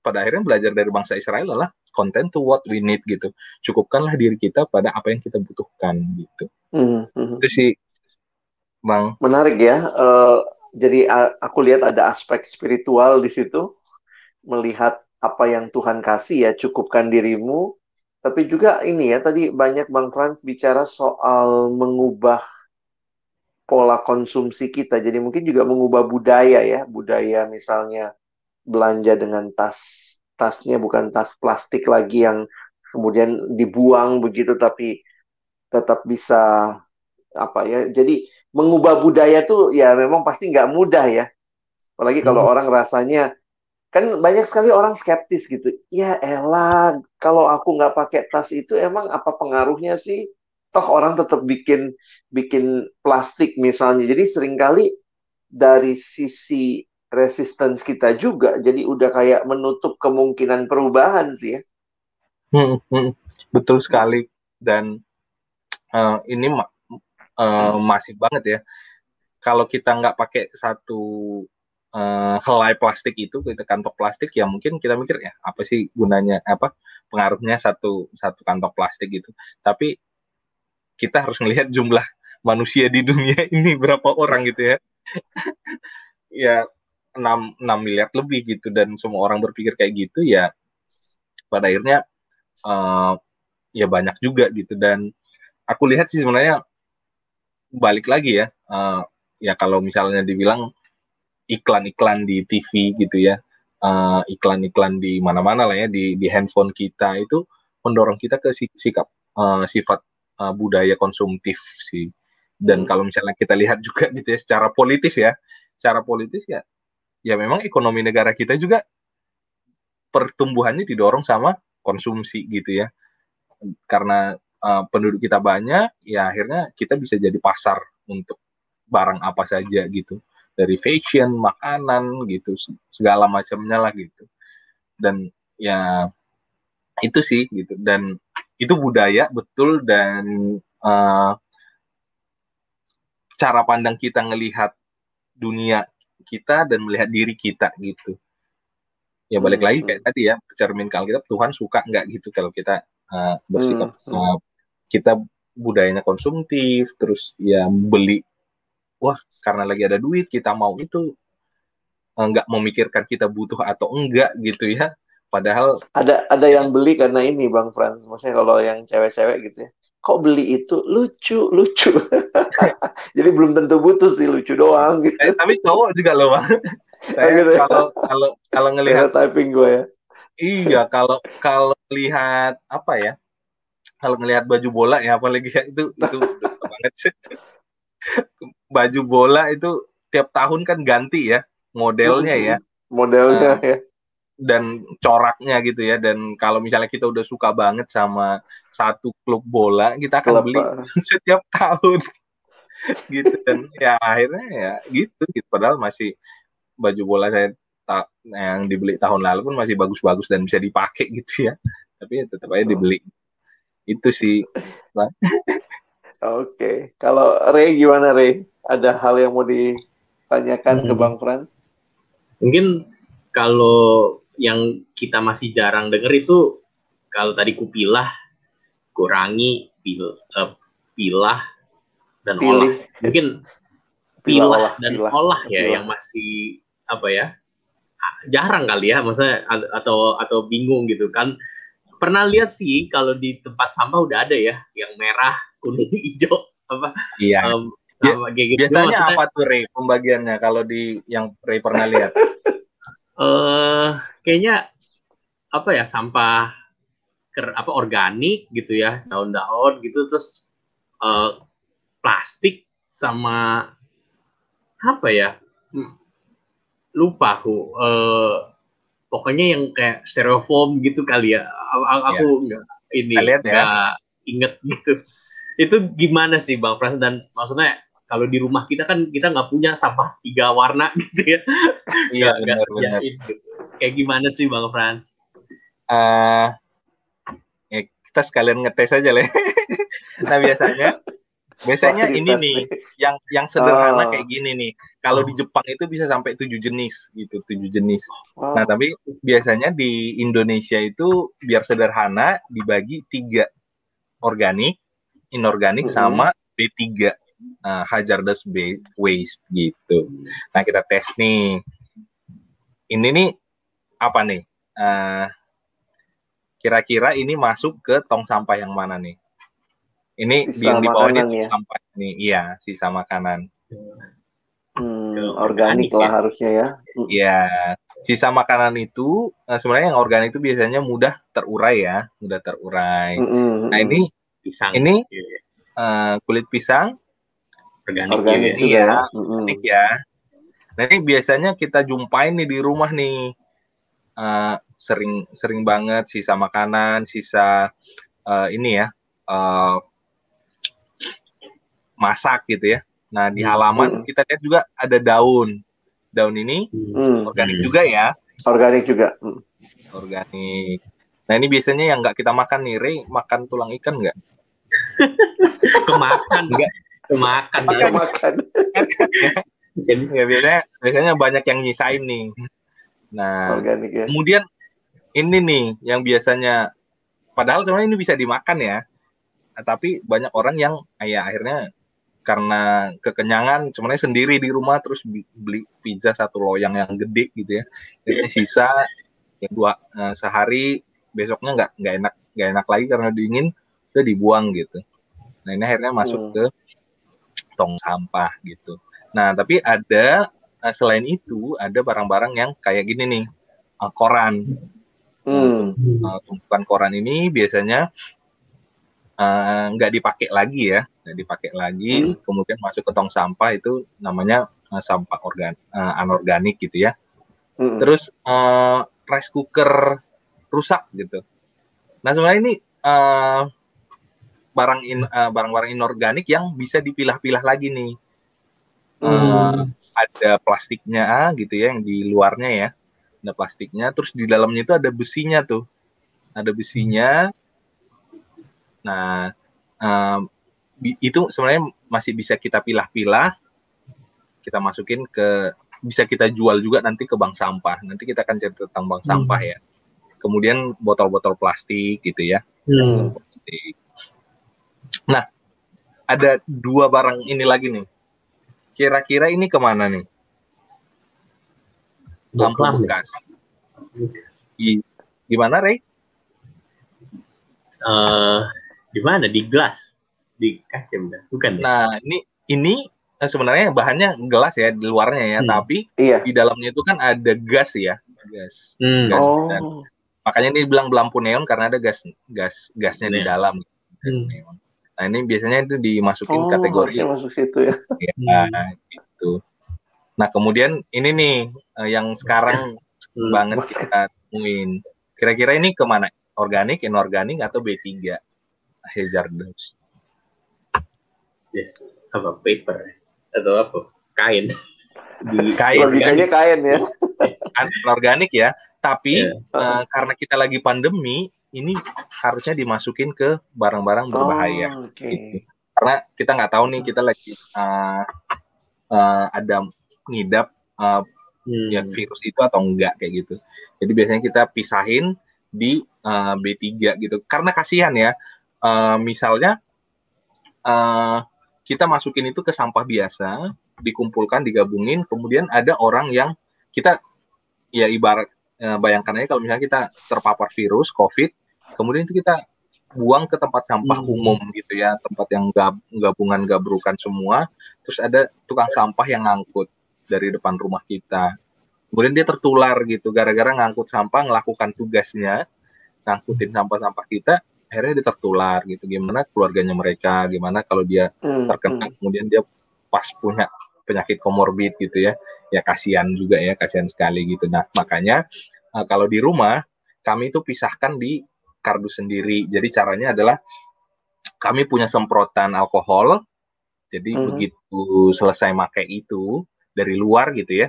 pada akhirnya belajar dari bangsa Israel adalah content to what we need gitu. Cukupkanlah diri kita pada apa yang kita butuhkan gitu. Mm -hmm. Itu sih, Bang. Menarik ya. Uh, jadi aku lihat ada aspek spiritual di situ, melihat apa yang Tuhan kasih ya, cukupkan dirimu. Tapi juga ini ya, tadi banyak Bang Frans bicara soal mengubah pola konsumsi kita. Jadi mungkin juga mengubah budaya ya, budaya misalnya belanja dengan tas tasnya bukan tas plastik lagi yang kemudian dibuang begitu tapi tetap bisa apa ya jadi mengubah budaya tuh ya memang pasti nggak mudah ya. Apalagi kalau hmm. orang rasanya kan banyak sekali orang skeptis gitu. Ya elah kalau aku nggak pakai tas itu emang apa pengaruhnya sih? Toh orang tetap bikin bikin plastik misalnya. Jadi sering kali dari sisi resistance kita juga. Jadi udah kayak menutup kemungkinan perubahan sih ya. Hmm, hmm, betul sekali. Dan uh, ini uh, masih banget ya. Kalau kita nggak pakai satu uh, helai plastik itu kita kantong plastik ya mungkin kita mikir ya apa sih gunanya apa pengaruhnya satu satu kantong plastik gitu? Tapi kita harus melihat jumlah manusia di dunia ini berapa orang gitu ya. Ya 6, 6 miliar lebih gitu. Dan semua orang berpikir kayak gitu ya pada akhirnya uh, ya banyak juga gitu. Dan aku lihat sih sebenarnya balik lagi ya uh, ya kalau misalnya dibilang iklan-iklan di TV gitu ya iklan iklan-iklan di mana-mana lah ya di di handphone kita itu mendorong kita ke sikap uh, sifat uh, budaya konsumtif sih. Dan kalau misalnya kita lihat juga gitu ya secara politis ya secara politis ya ya memang ekonomi negara kita juga pertumbuhannya didorong sama konsumsi gitu ya. Karena uh, penduduk kita banyak ya akhirnya kita bisa jadi pasar untuk barang apa saja gitu. Dari fashion makanan gitu segala macamnya lah gitu. Dan ya itu sih gitu. Dan itu budaya betul dan uh, cara pandang kita ngelihat dunia kita dan melihat diri kita gitu ya balik hmm. lagi kayak tadi ya cermin kalau kita Tuhan suka nggak gitu kalau kita uh, bersikap hmm. uh, kita budayanya konsumtif terus ya beli wah karena lagi ada duit kita mau itu nggak memikirkan kita butuh atau enggak gitu ya padahal ada ada yang beli karena ini bang Frans maksudnya kalau yang cewek-cewek gitu ya kok beli itu? Lucu lucu. Jadi belum tentu butuh sih lucu doang gitu. eh, tapi cowok juga loh bang. Saya oh, gitu ya? kalau kalau kalau ngelihat typing gue ya? Iya kalau kalau lihat apa ya kalau ngelihat baju bola ya apalagi ya itu itu banget sih. Baju bola itu tiap tahun kan ganti ya modelnya ya. Modelnya uh, ya dan coraknya gitu ya. Dan kalau misalnya kita udah suka banget sama satu klub bola kita akan klub, beli setiap tahun. Gitu. Dan ya akhirnya ya gitu gitu. Padahal masih baju bola saya yang dibeli tahun lalu pun masih bagus-bagus dan bisa dipakai gitu ya. Tapi ya tetap aja dibeli. Itu sih. Oke. Okay. kalau Ray gimana Ray ada hal yang mau ditanyakan hmm. ke Bang Frans? Mungkin kalau yang kita masih jarang dengar itu kalau tadi kupilah, kurangi, pil, uh, pilah dan Pilih. olah. Mungkin pilah, dan pilah. olah ya pilah. yang masih apa ya? jarang kali ya maksudnya atau atau bingung gitu kan pernah lihat sih kalau di tempat sampah udah ada ya yang merah kuning hijau apa iya um, gitu. biasanya maksudnya, apa tuh Ray pembagiannya kalau di yang Ray pernah lihat uh, kayaknya apa ya sampah ker, apa organik gitu ya daun-daun gitu terus uh, plastik sama apa ya hmm, lupa aku uh, pokoknya yang kayak styrofoam gitu kali ya aku ya. nggak ini ya. nggak ya. inget gitu itu gimana sih bang Pras dan maksudnya kalau di rumah kita kan kita nggak punya sampah tiga warna gitu ya. Iya benar benar. Gitu. Kayak gimana sih Bang Frans? Uh, ya kita sekalian ngetes aja lah. nah biasanya biasanya ini nih yang yang sederhana oh. kayak gini nih. Kalau oh. di Jepang itu bisa sampai tujuh jenis gitu, tujuh jenis. Oh. Nah tapi biasanya di Indonesia itu biar sederhana dibagi tiga organik, inorganik mm -hmm. sama B3 uh, hazardous waste gitu. Nah kita tes nih. Ini nih apa nih? Uh, kira-kira ini masuk ke tong sampah yang mana nih? Ini sisa yang di bawah ini ya? sampah nih, iya sisa makanan. Hmm, organik lah ya. harusnya ya. Iya, sisa makanan itu nah sebenarnya yang organik itu biasanya mudah terurai ya, mudah terurai. Mm -hmm. Nah ini pisang. Ini uh, kulit pisang, organik, organik ya. Iya, organik ya. Nah ini biasanya kita jumpain nih di rumah nih. Uh, sering sering banget sisa makanan, sisa uh, ini ya, uh, masak gitu ya. Nah di halaman hmm. kita lihat juga ada daun. Daun ini hmm. organik juga ya. Organik juga. Hmm. Organik. Nah ini biasanya yang nggak kita makan nih, Rey, makan tulang ikan nggak? Kemakan nggak? Makan ya. makan jadi ya biasanya biasanya banyak yang nyisain nih nah Organik, ya. kemudian ini nih yang biasanya padahal sebenarnya ini bisa dimakan ya nah, tapi banyak orang yang ya akhirnya karena kekenyangan sebenarnya sendiri di rumah terus beli pizza satu loyang yang gede gitu ya jadi sisa yang dua uh, sehari besoknya nggak nggak enak nggak enak lagi karena dingin udah dibuang gitu nah ini akhirnya masuk hmm. ke tong sampah gitu. Nah, tapi ada eh, selain itu ada barang-barang yang kayak gini nih, uh, koran. Hmm. Uh, tumpukan koran ini biasanya nggak uh, dipakai lagi ya, nggak dipakai lagi, hmm. kemudian masuk ke tong sampah itu namanya uh, sampah organ uh, anorganik gitu ya. Hmm. Terus uh, rice cooker rusak gitu. Nah sebenarnya ini uh, barang in, uh, barang-barang inorganik yang bisa dipilah-pilah lagi nih. Uh, ada plastiknya gitu ya yang di luarnya ya, ada plastiknya. Terus di dalamnya itu ada besinya tuh, ada besinya. Nah uh, itu sebenarnya masih bisa kita pilah-pilah, kita masukin ke bisa kita jual juga nanti ke bank sampah. Nanti kita akan cerita tentang bank hmm. sampah ya. Kemudian botol-botol plastik gitu ya. Hmm. Plastik. Nah, ada dua barang ini lagi nih. Kira-kira ini ke mana nih? Lampu bekas. Di, gimana, Rey? Uh, di mana? Di gelas di kaca bukan ya? Nah, ini ini eh, sebenarnya bahannya gelas ya di luarnya ya, hmm. tapi iya. di dalamnya itu kan ada gas ya, gas. Hmm. gas oh. dan, makanya ini bilang lampu neon karena ada gas gas gasnya di dalam. Gas hmm. neon. Nah, ini biasanya itu dimasukin oh, kategori masuk situ ya. ya hmm. gitu. Nah, kemudian ini nih eh, yang sekarang hmm. banget kita temuin. Kira-kira ini ke mana? Organik, inorganik, atau B3? Hazardous yes. apa paper atau apa kain di kain logikanya kain ya organik ya tapi yeah. Iya. uh, karena kita lagi pandemi ini harusnya dimasukin ke barang-barang berbahaya oh, okay. gitu. karena kita nggak tahu nih kita lagi uh, uh, ada ngidap uh, hmm. ya virus itu atau enggak kayak gitu jadi biasanya kita pisahin di uh, B3 gitu karena kasihan ya uh, misalnya uh, kita masukin itu ke sampah biasa, dikumpulkan, digabungin, kemudian ada orang yang kita ya ibarat bayangkan aja kalau misalnya kita terpapar virus COVID, kemudian itu kita buang ke tempat sampah hmm. umum gitu ya, tempat yang gab, gabungan gabrukan semua, terus ada tukang sampah yang ngangkut dari depan rumah kita. Kemudian dia tertular gitu gara-gara ngangkut sampah, melakukan tugasnya, ngangkutin sampah-sampah kita, akhirnya dia tertular gitu gimana keluarganya mereka gimana kalau dia hmm, terkena hmm. kemudian dia pas punya penyakit komorbid gitu ya ya kasihan juga ya kasihan sekali gitu nah makanya uh, kalau di rumah kami itu pisahkan di kardus sendiri. Jadi caranya adalah kami punya semprotan alkohol. Jadi hmm. begitu selesai pakai itu dari luar gitu ya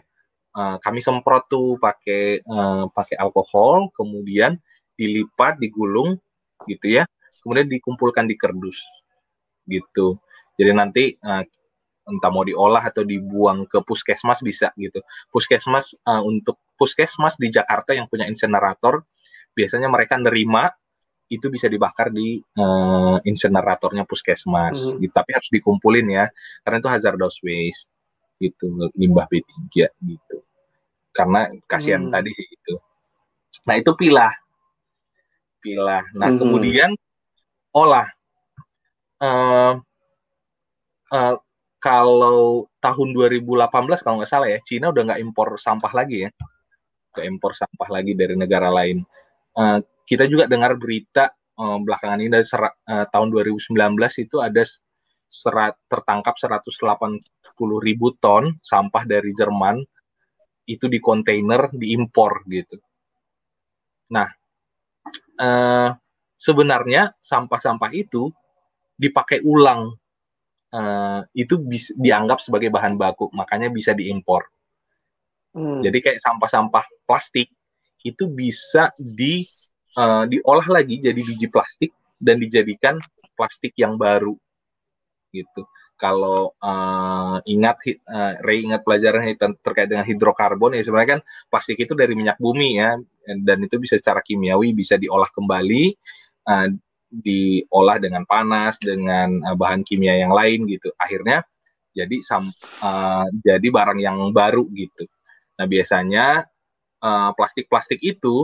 uh, kami semprot tuh pakai uh, pakai alkohol kemudian dilipat digulung gitu ya kemudian dikumpulkan di kerdus gitu. Jadi nanti uh, entah mau diolah atau dibuang ke puskesmas bisa gitu. Puskesmas uh, untuk puskesmas di Jakarta yang punya insenerator biasanya mereka nerima itu bisa dibakar di uh, inseneratornya puskesmas hmm. gitu. tapi harus dikumpulin ya karena itu hazardous waste gitu limbah B3 gitu karena kasihan hmm. tadi sih itu nah itu pilah pilah. Nah, hmm. kemudian olah. Uh, uh, kalau tahun 2018 kalau nggak salah ya, Cina udah nggak impor sampah lagi ya, nggak impor sampah lagi dari negara lain. Uh, kita juga dengar berita uh, belakangan ini dari serat, uh, tahun 2019 itu ada serat, tertangkap 180 ribu ton sampah dari Jerman itu di kontainer diimpor gitu. Nah, uh, sebenarnya sampah-sampah itu dipakai ulang uh, itu bisa dianggap sebagai bahan baku makanya bisa diimpor hmm. jadi kayak sampah-sampah plastik itu bisa di uh, diolah lagi jadi biji plastik dan dijadikan plastik yang baru. Gitu. Kalau uh, ingat uh, Ray ingat pelajaran terkait dengan hidrokarbon ya sebenarnya kan plastik itu dari minyak bumi ya dan itu bisa secara kimiawi bisa diolah kembali uh, diolah dengan panas dengan uh, bahan kimia yang lain gitu. Akhirnya jadi sam, uh, jadi barang yang baru gitu. Nah biasanya plastik-plastik uh, itu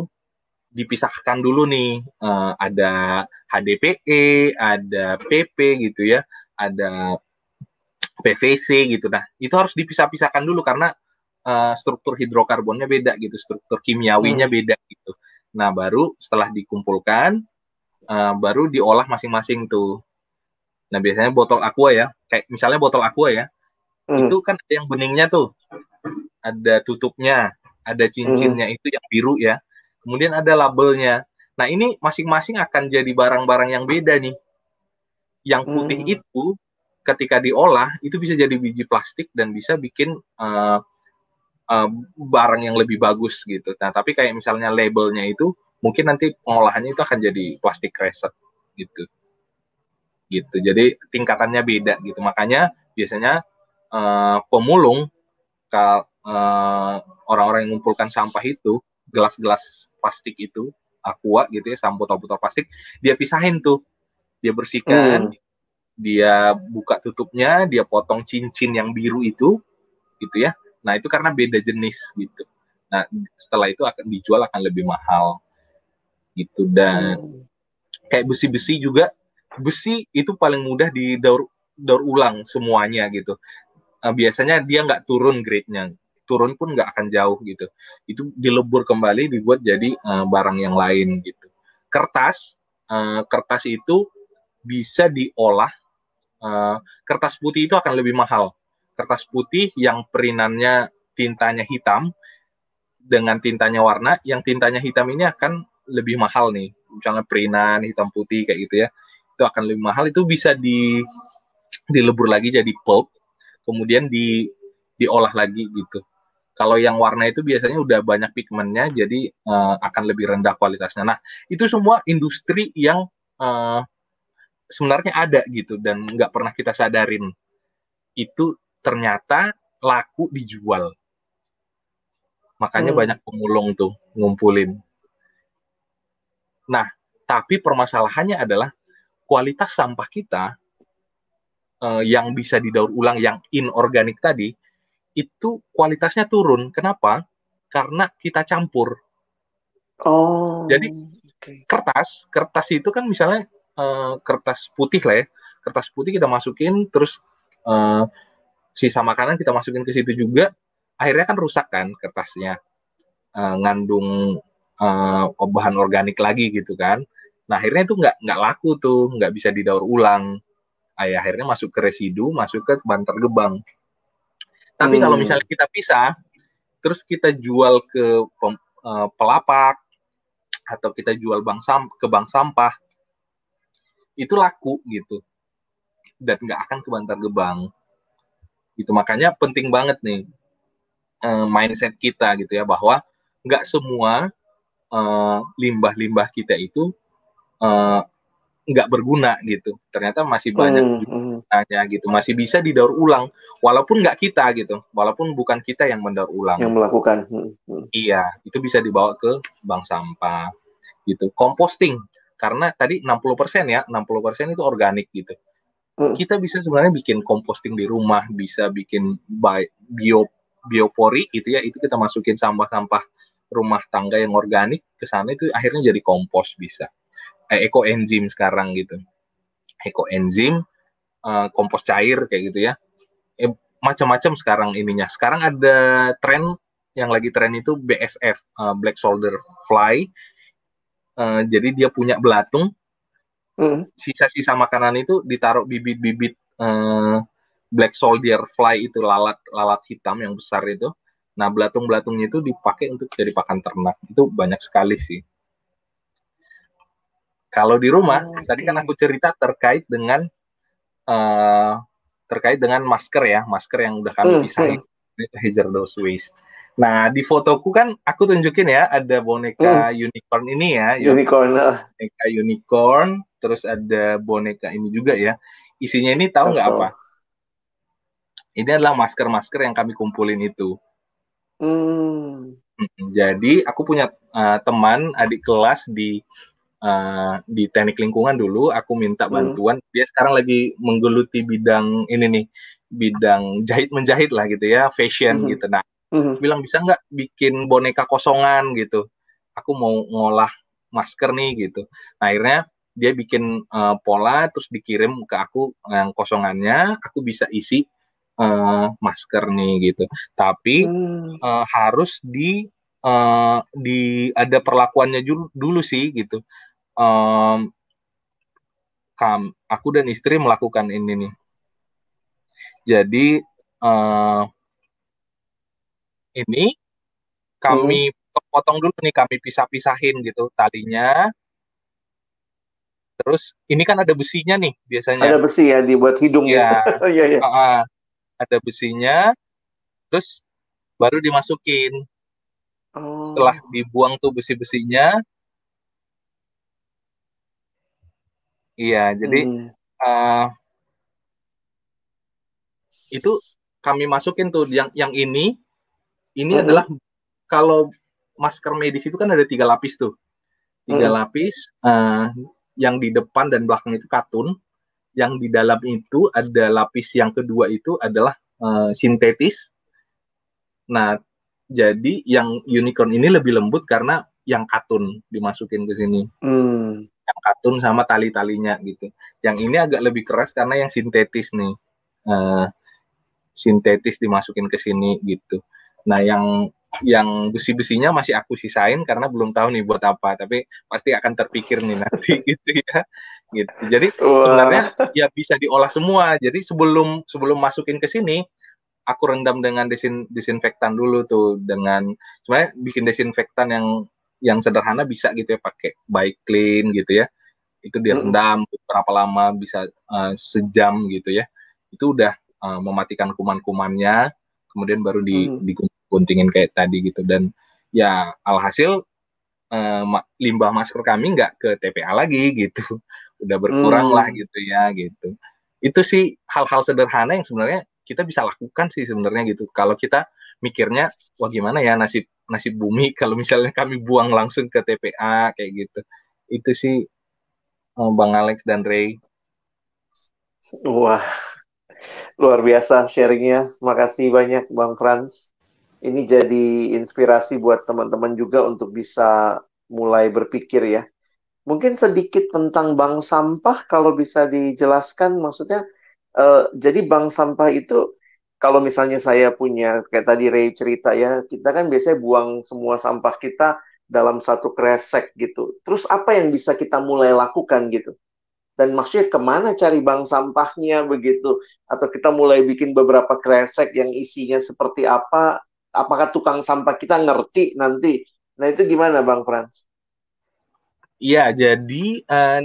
dipisahkan dulu nih uh, ada HDPE ada PP gitu ya ada PVC gitu. Nah, itu harus dipisah-pisahkan dulu karena uh, struktur hidrokarbonnya beda gitu, struktur kimiawinya hmm. beda gitu. Nah, baru setelah dikumpulkan, uh, baru diolah masing-masing tuh. Nah, biasanya botol aqua ya, kayak misalnya botol aqua ya, hmm. itu kan ada yang beningnya tuh, ada tutupnya, ada cincinnya hmm. itu yang biru ya. Kemudian ada labelnya. Nah, ini masing-masing akan jadi barang-barang yang beda nih. Yang putih hmm. itu ketika diolah itu bisa jadi biji plastik dan bisa bikin uh, uh, barang yang lebih bagus gitu. Nah, tapi kayak misalnya labelnya itu mungkin nanti pengolahannya itu akan jadi plastik reset gitu. Gitu. Jadi tingkatannya beda gitu. Makanya biasanya uh, pemulung kalau uh, orang-orang yang mengumpulkan sampah itu gelas-gelas plastik itu aqua gitu ya, sampo botol-botol plastik, dia pisahin tuh. Dia bersihkan, hmm dia buka tutupnya, dia potong cincin yang biru itu, gitu ya. Nah itu karena beda jenis gitu. Nah setelah itu akan dijual akan lebih mahal, gitu. Dan kayak besi-besi juga, besi itu paling mudah didaur daur ulang semuanya gitu. Nah, biasanya dia nggak turun grade-nya, turun pun nggak akan jauh gitu. Itu dilebur kembali dibuat jadi uh, barang yang lain gitu. Kertas, uh, kertas itu bisa diolah uh, kertas putih itu akan lebih mahal. Kertas putih yang perinannya tintanya hitam dengan tintanya warna, yang tintanya hitam ini akan lebih mahal nih. Misalnya perinan hitam putih kayak gitu ya. Itu akan lebih mahal. Itu bisa di dilebur lagi jadi pulp, kemudian di diolah lagi gitu. Kalau yang warna itu biasanya udah banyak pigmennya, jadi uh, akan lebih rendah kualitasnya. Nah, itu semua industri yang uh, sebenarnya ada gitu dan nggak pernah kita sadarin itu ternyata laku dijual makanya hmm. banyak pemulung tuh ngumpulin nah tapi permasalahannya adalah kualitas sampah kita uh, yang bisa didaur ulang yang inorganik tadi itu kualitasnya turun. Kenapa? Karena kita campur. Oh jadi kertas kertas itu kan misalnya uh, kertas putih lah ya. Kertas putih kita masukin terus uh, sisa makanan kita masukin ke situ juga. Akhirnya kan rusak kan kertasnya. Uh, ngandung uh, bahan organik lagi gitu kan. Nah akhirnya itu nggak nggak laku tuh. Nggak bisa didaur ulang. Ay, akhirnya masuk ke residu masuk ke bantar gebang tapi hmm. kalau misalnya kita pisah terus kita jual ke pem, uh, pelapak atau kita jual bank sam ke bank sampah itu laku gitu. Dan nggak akan ke Bantar Gebang itu makanya penting banget nih uh, mindset kita gitu ya bahwa nggak semua limbah limbah-limbah kita itu uh, nggak berguna gitu. Ternyata masih banyak hmm, hmm. gitu masih bisa didaur ulang walaupun nggak kita gitu walaupun bukan kita yang mendaur ulang yang melakukan hmm, hmm. iya itu bisa dibawa ke bank sampah gitu composting karena tadi 60% ya, 60% itu organik gitu. Hmm. Kita bisa sebenarnya bikin composting di rumah, bisa bikin bio biopori gitu ya, itu kita masukin sampah-sampah rumah tangga yang organik ke sana itu akhirnya jadi kompos bisa. Eh, ekoenzim sekarang gitu. Ekoenzim uh, kompos cair kayak gitu ya. Eh, macam-macam sekarang ininya. Sekarang ada tren yang lagi tren itu BSF, uh, Black Soldier Fly Uh, jadi dia punya belatung. Hmm. Sisa-sisa makanan itu ditaruh bibit-bibit uh, black soldier fly itu lalat lalat hitam yang besar itu. Nah, belatung-belatungnya itu dipakai untuk jadi pakan ternak. Itu banyak sekali sih. Kalau di rumah, oh, okay. tadi kan aku cerita terkait dengan uh, terkait dengan masker ya, masker yang udah kami hmm, pisahin, hmm. hazardous waste. Nah, di fotoku kan aku tunjukin ya, ada boneka hmm. unicorn ini ya. Unicorn. Ya. Boneka unicorn, terus ada boneka ini juga ya. Isinya ini tahu nggak apa? Ini adalah masker-masker yang kami kumpulin itu. Hmm. Jadi aku punya uh, teman adik kelas di uh, di teknik lingkungan dulu. Aku minta hmm. bantuan. Hmm. Dia sekarang lagi menggeluti bidang ini nih, bidang jahit menjahit lah gitu ya, fashion hmm. gitu. Nah hmm. bilang bisa nggak bikin boneka kosongan gitu aku mau ngolah masker nih gitu nah, akhirnya dia bikin uh, pola terus dikirim ke aku yang kosongannya aku bisa isi uh, masker nih gitu tapi hmm. uh, harus di uh, di ada perlakuannya dulu, dulu sih gitu um, kam aku dan istri melakukan ini nih. Jadi uh, ini kami hmm. potong dulu nih kami pisah-pisahin gitu talinya. Terus ini kan ada besinya nih biasanya. Ada besi ya dibuat hidung ya? Iya. Ya. uh, ada besinya terus baru dimasukin. Oh. setelah dibuang tuh besi-besinya iya jadi hmm. uh, itu kami masukin tuh yang yang ini ini hmm. adalah kalau masker medis itu kan ada tiga lapis tuh tiga hmm. lapis uh, yang di depan dan belakang itu katun, yang di dalam itu ada lapis yang kedua itu adalah uh, sintetis. Nah, jadi yang unicorn ini lebih lembut karena yang katun dimasukin ke sini. Hmm. Yang katun sama tali-talinya gitu. Yang ini agak lebih keras karena yang sintetis nih. Uh, sintetis dimasukin ke sini gitu. Nah, yang yang besi-besinya masih aku sisain karena belum tahu nih buat apa tapi pasti akan terpikir nih nanti gitu ya gitu jadi Wah. sebenarnya ya bisa diolah semua jadi sebelum sebelum masukin ke sini aku rendam dengan desin disinfektan dulu tuh dengan sebenarnya bikin desinfektan yang yang sederhana bisa gitu ya pakai bike clean gitu ya itu direndam hmm. berapa lama bisa uh, sejam gitu ya itu udah uh, mematikan kuman-kumannya kemudian baru di, hmm. digunakan guntingin kayak tadi gitu dan ya alhasil eh, limbah masker kami nggak ke TPA lagi gitu udah berkurang hmm. lah gitu ya gitu itu sih hal-hal sederhana yang sebenarnya kita bisa lakukan sih sebenarnya gitu kalau kita mikirnya wah gimana ya nasib nasib bumi kalau misalnya kami buang langsung ke TPA kayak gitu. Itu sih eh, Bang Alex dan Ray. Wah luar biasa sharingnya. Makasih banyak Bang Franz ini jadi inspirasi buat teman-teman juga untuk bisa mulai berpikir ya. Mungkin sedikit tentang bank sampah kalau bisa dijelaskan. Maksudnya uh, jadi bank sampah itu kalau misalnya saya punya kayak tadi Ray cerita ya, kita kan biasanya buang semua sampah kita dalam satu kresek gitu. Terus apa yang bisa kita mulai lakukan gitu? Dan maksudnya ke mana cari bank sampahnya begitu? Atau kita mulai bikin beberapa kresek yang isinya seperti apa? apakah tukang sampah kita ngerti nanti? Nah itu gimana Bang Frans? Iya, jadi uh,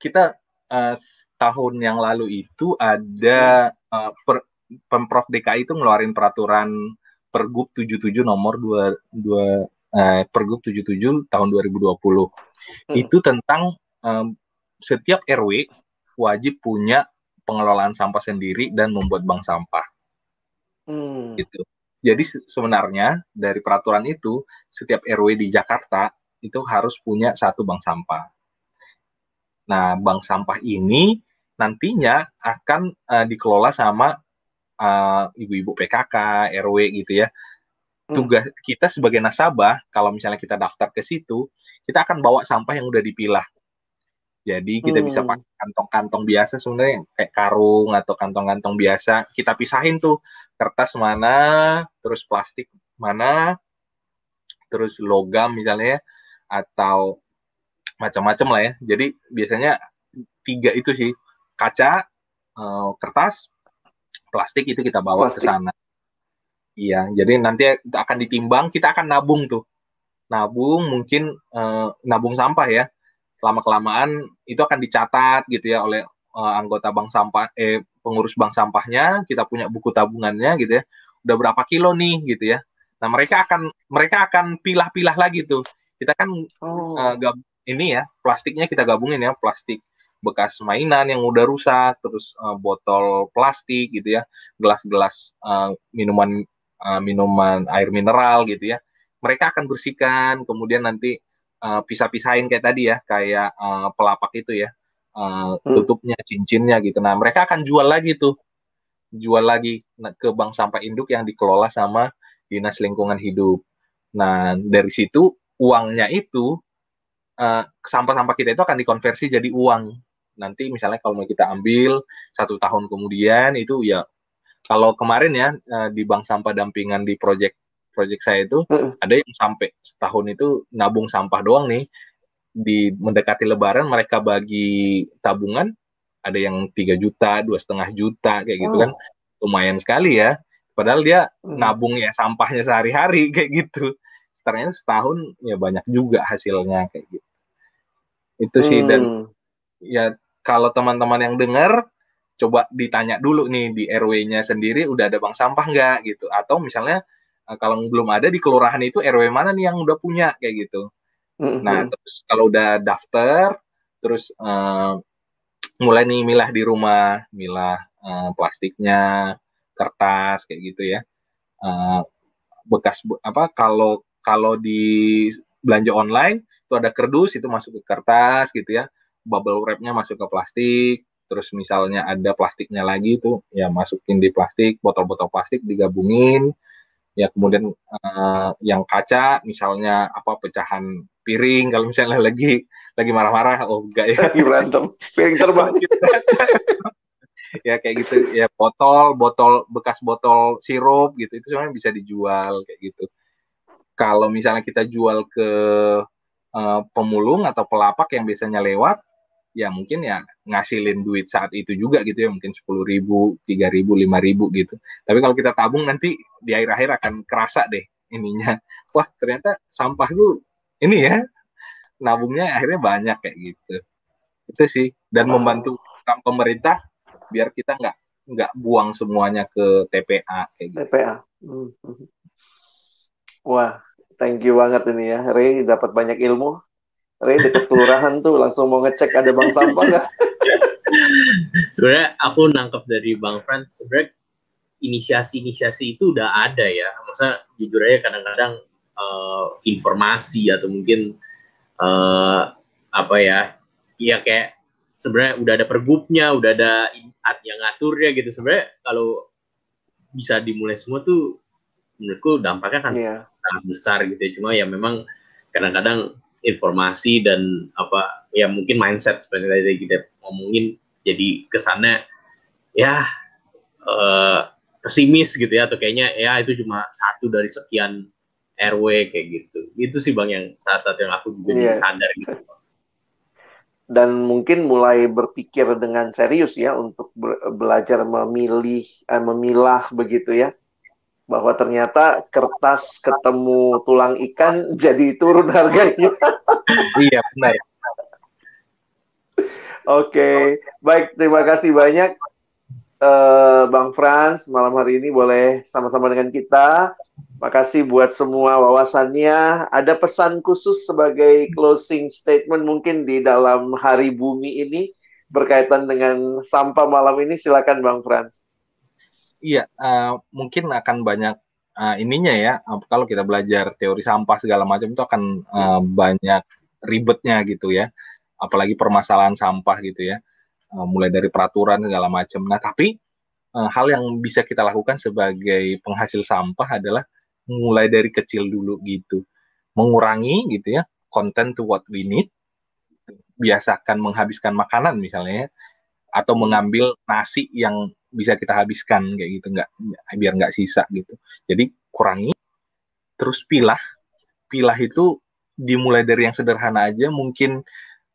kita uh, tahun yang lalu itu ada uh, per, Pemprov DKI itu ngeluarin peraturan Pergub 77 nomor 2 2 uh, Pergub 77 tahun 2020. Hmm. Itu tentang um, setiap RW wajib punya pengelolaan sampah sendiri dan membuat bank sampah. Hmm. Gitu. Jadi sebenarnya dari peraturan itu setiap RW di Jakarta itu harus punya satu bank sampah. Nah, bank sampah ini nantinya akan uh, dikelola sama uh, ibu-ibu PKK, RW gitu ya. Hmm. Tugas kita sebagai nasabah, kalau misalnya kita daftar ke situ, kita akan bawa sampah yang udah dipilah. Jadi kita hmm. bisa pakai kantong-kantong biasa sebenarnya kayak karung atau kantong-kantong biasa. Kita pisahin tuh kertas mana, terus plastik mana, terus logam misalnya atau macam-macam lah ya. Jadi biasanya tiga itu sih kaca, uh, kertas, plastik itu kita bawa ke sana. Iya, jadi nanti akan ditimbang, kita akan nabung tuh. Nabung mungkin uh, nabung sampah ya. Lama kelamaan itu akan dicatat gitu ya oleh uh, anggota bank sampah eh pengurus bank sampahnya. Kita punya buku tabungannya gitu ya. Udah berapa kilo nih gitu ya. Nah mereka akan mereka akan pilah-pilah lagi tuh. Kita kan oh. uh, gab ini ya plastiknya kita gabungin ya plastik bekas mainan yang udah rusak terus uh, botol plastik gitu ya gelas-gelas uh, minuman uh, minuman air mineral gitu ya mereka akan bersihkan kemudian nanti uh, pisah-pisahin kayak tadi ya, kayak uh, pelapak itu ya, uh, tutupnya, cincinnya gitu. Nah, mereka akan jual lagi tuh, jual lagi ke bank sampah induk yang dikelola sama dinas lingkungan hidup. Nah, dari situ uangnya itu sampah-sampah uh, kita itu akan dikonversi jadi uang. Nanti misalnya kalau mau kita ambil satu tahun kemudian itu ya kalau kemarin ya di bank sampah dampingan di proyek proyek saya itu mm. ada yang sampai setahun itu nabung sampah doang nih di mendekati lebaran mereka bagi tabungan ada yang tiga juta dua setengah juta kayak gitu kan lumayan sekali ya padahal dia mm. nabung ya sampahnya sehari-hari kayak gitu ternyata setahun ya banyak juga hasilnya kayak gitu itu sih hmm. dan ya kalau teman-teman yang dengar coba ditanya dulu nih di RW-nya sendiri udah ada bank sampah nggak gitu. Atau misalnya eh, kalau belum ada di kelurahan itu RW mana nih yang udah punya kayak gitu. Mm-hmm. nah terus kalau udah daftar terus uh, mulai nih milah di rumah milah uh, plastiknya kertas kayak gitu ya. Uh, bekas apa kalau kalau di belanja online itu ada kerdus itu masuk ke kertas gitu ya bubble wrapnya masuk ke plastik terus misalnya ada plastiknya lagi itu ya masukin di plastik botol-botol plastik digabungin ya kemudian uh, yang kaca misalnya apa pecahan piring kalau misalnya lagi lagi marah-marah oh enggak ya. Lagi berantem piring terbang. Ya kayak gitu ya botol botol bekas botol sirup gitu itu sebenarnya bisa dijual kayak gitu. Kalau misalnya kita jual ke uh, pemulung atau pelapak yang biasanya lewat ya mungkin ya ngasilin duit saat itu juga gitu ya mungkin sepuluh ribu tiga ribu lima ribu gitu. Tapi kalau kita tabung nanti di akhir-akhir akan kerasa deh ininya. Wah ternyata sampah gue ini ya nabungnya akhirnya banyak kayak gitu. Itu sih dan membantu pemerintah biar kita nggak nggak buang semuanya ke TPA kayak gitu. TPA hmm. wah thank you banget ini ya Ray dapat banyak ilmu Ray deket kelurahan tuh langsung mau ngecek ada bank sampah nggak? sebenarnya aku nangkep dari Bang Frans sebenarnya inisiasi-inisiasi itu udah ada ya. Masa jujur aja kadang-kadang uh, informasi atau mungkin uh, apa ya, ya kayak sebenarnya udah ada pergubnya, udah ada yang ngaturnya gitu. Sebenarnya kalau bisa dimulai semua tuh menurutku dampaknya kan yeah. sangat besar gitu ya. Cuma ya memang kadang-kadang informasi dan apa ya mungkin mindset seperti tadi kita ngomongin jadi kesannya ya uh, pesimis gitu ya atau kayaknya ya itu cuma satu dari sekian RW kayak gitu. Itu sih bang yang salah satu yang aku juga yeah. sadar gitu. Dan mungkin mulai berpikir dengan serius ya untuk belajar memilih eh, memilah begitu ya bahwa ternyata kertas ketemu tulang ikan jadi turun harganya. iya benar. Oke, baik terima kasih banyak uh, Bang Frans malam hari ini boleh sama-sama dengan kita. Makasih buat semua wawasannya. Ada pesan khusus sebagai closing statement mungkin di dalam Hari Bumi ini berkaitan dengan sampah malam ini. Silakan Bang Frans. Iya, uh, mungkin akan banyak uh, ininya ya. Uh, kalau kita belajar teori sampah segala macam itu akan uh, banyak ribetnya gitu ya. Apalagi permasalahan sampah gitu ya. Uh, mulai dari peraturan segala macam. Nah, tapi uh, hal yang bisa kita lakukan sebagai penghasil sampah adalah mulai dari kecil dulu gitu. Mengurangi gitu ya, content to what we need. Biasakan menghabiskan makanan misalnya ya, atau mengambil nasi yang bisa kita habiskan kayak gitu. Nggak biar nggak sisa gitu. Jadi kurangi terus pilah. Pilah itu dimulai dari yang sederhana aja. Mungkin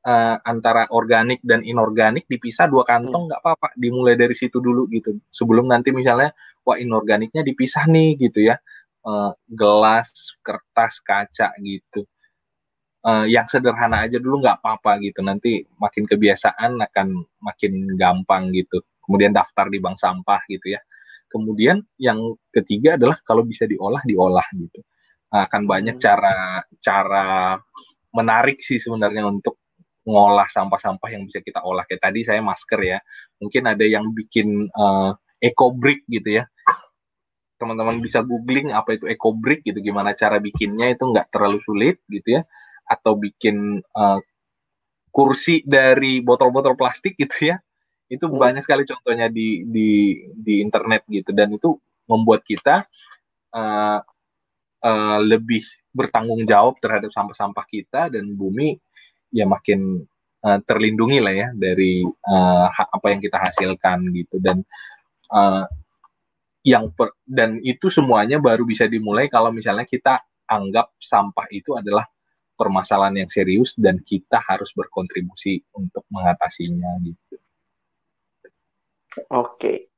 uh, antara organik dan inorganik dipisah dua kantong nggak apa-apa. Dimulai dari situ dulu gitu. Sebelum nanti misalnya wah inorganiknya dipisah nih gitu ya. Uh, gelas kertas kaca gitu. Uh, yang sederhana aja dulu nggak apa-apa gitu. Nanti makin kebiasaan akan makin gampang gitu kemudian daftar di bank sampah gitu ya. Kemudian yang ketiga adalah kalau bisa diolah diolah gitu. Akan banyak hmm. cara cara menarik sih sebenarnya untuk ngolah sampah-sampah yang bisa kita olah kayak tadi saya masker ya. Mungkin ada yang bikin uh, eco brick gitu ya. Teman-teman bisa googling apa itu eco brick gitu, gimana cara bikinnya itu nggak terlalu sulit gitu ya. Atau bikin uh, kursi dari botol-botol plastik gitu ya itu hmm. banyak sekali contohnya di di di internet gitu dan itu membuat kita uh, uh, lebih bertanggung jawab terhadap sampah-sampah kita dan bumi ya makin uh, terlindungi lah ya dari uh, apa yang kita hasilkan gitu dan uh, yang per, dan itu semuanya baru bisa dimulai kalau misalnya kita anggap sampah itu adalah permasalahan yang serius dan kita harus berkontribusi untuk mengatasinya gitu. Oke.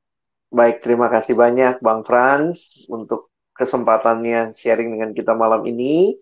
Baik, terima kasih banyak Bang Frans untuk kesempatannya sharing dengan kita malam ini.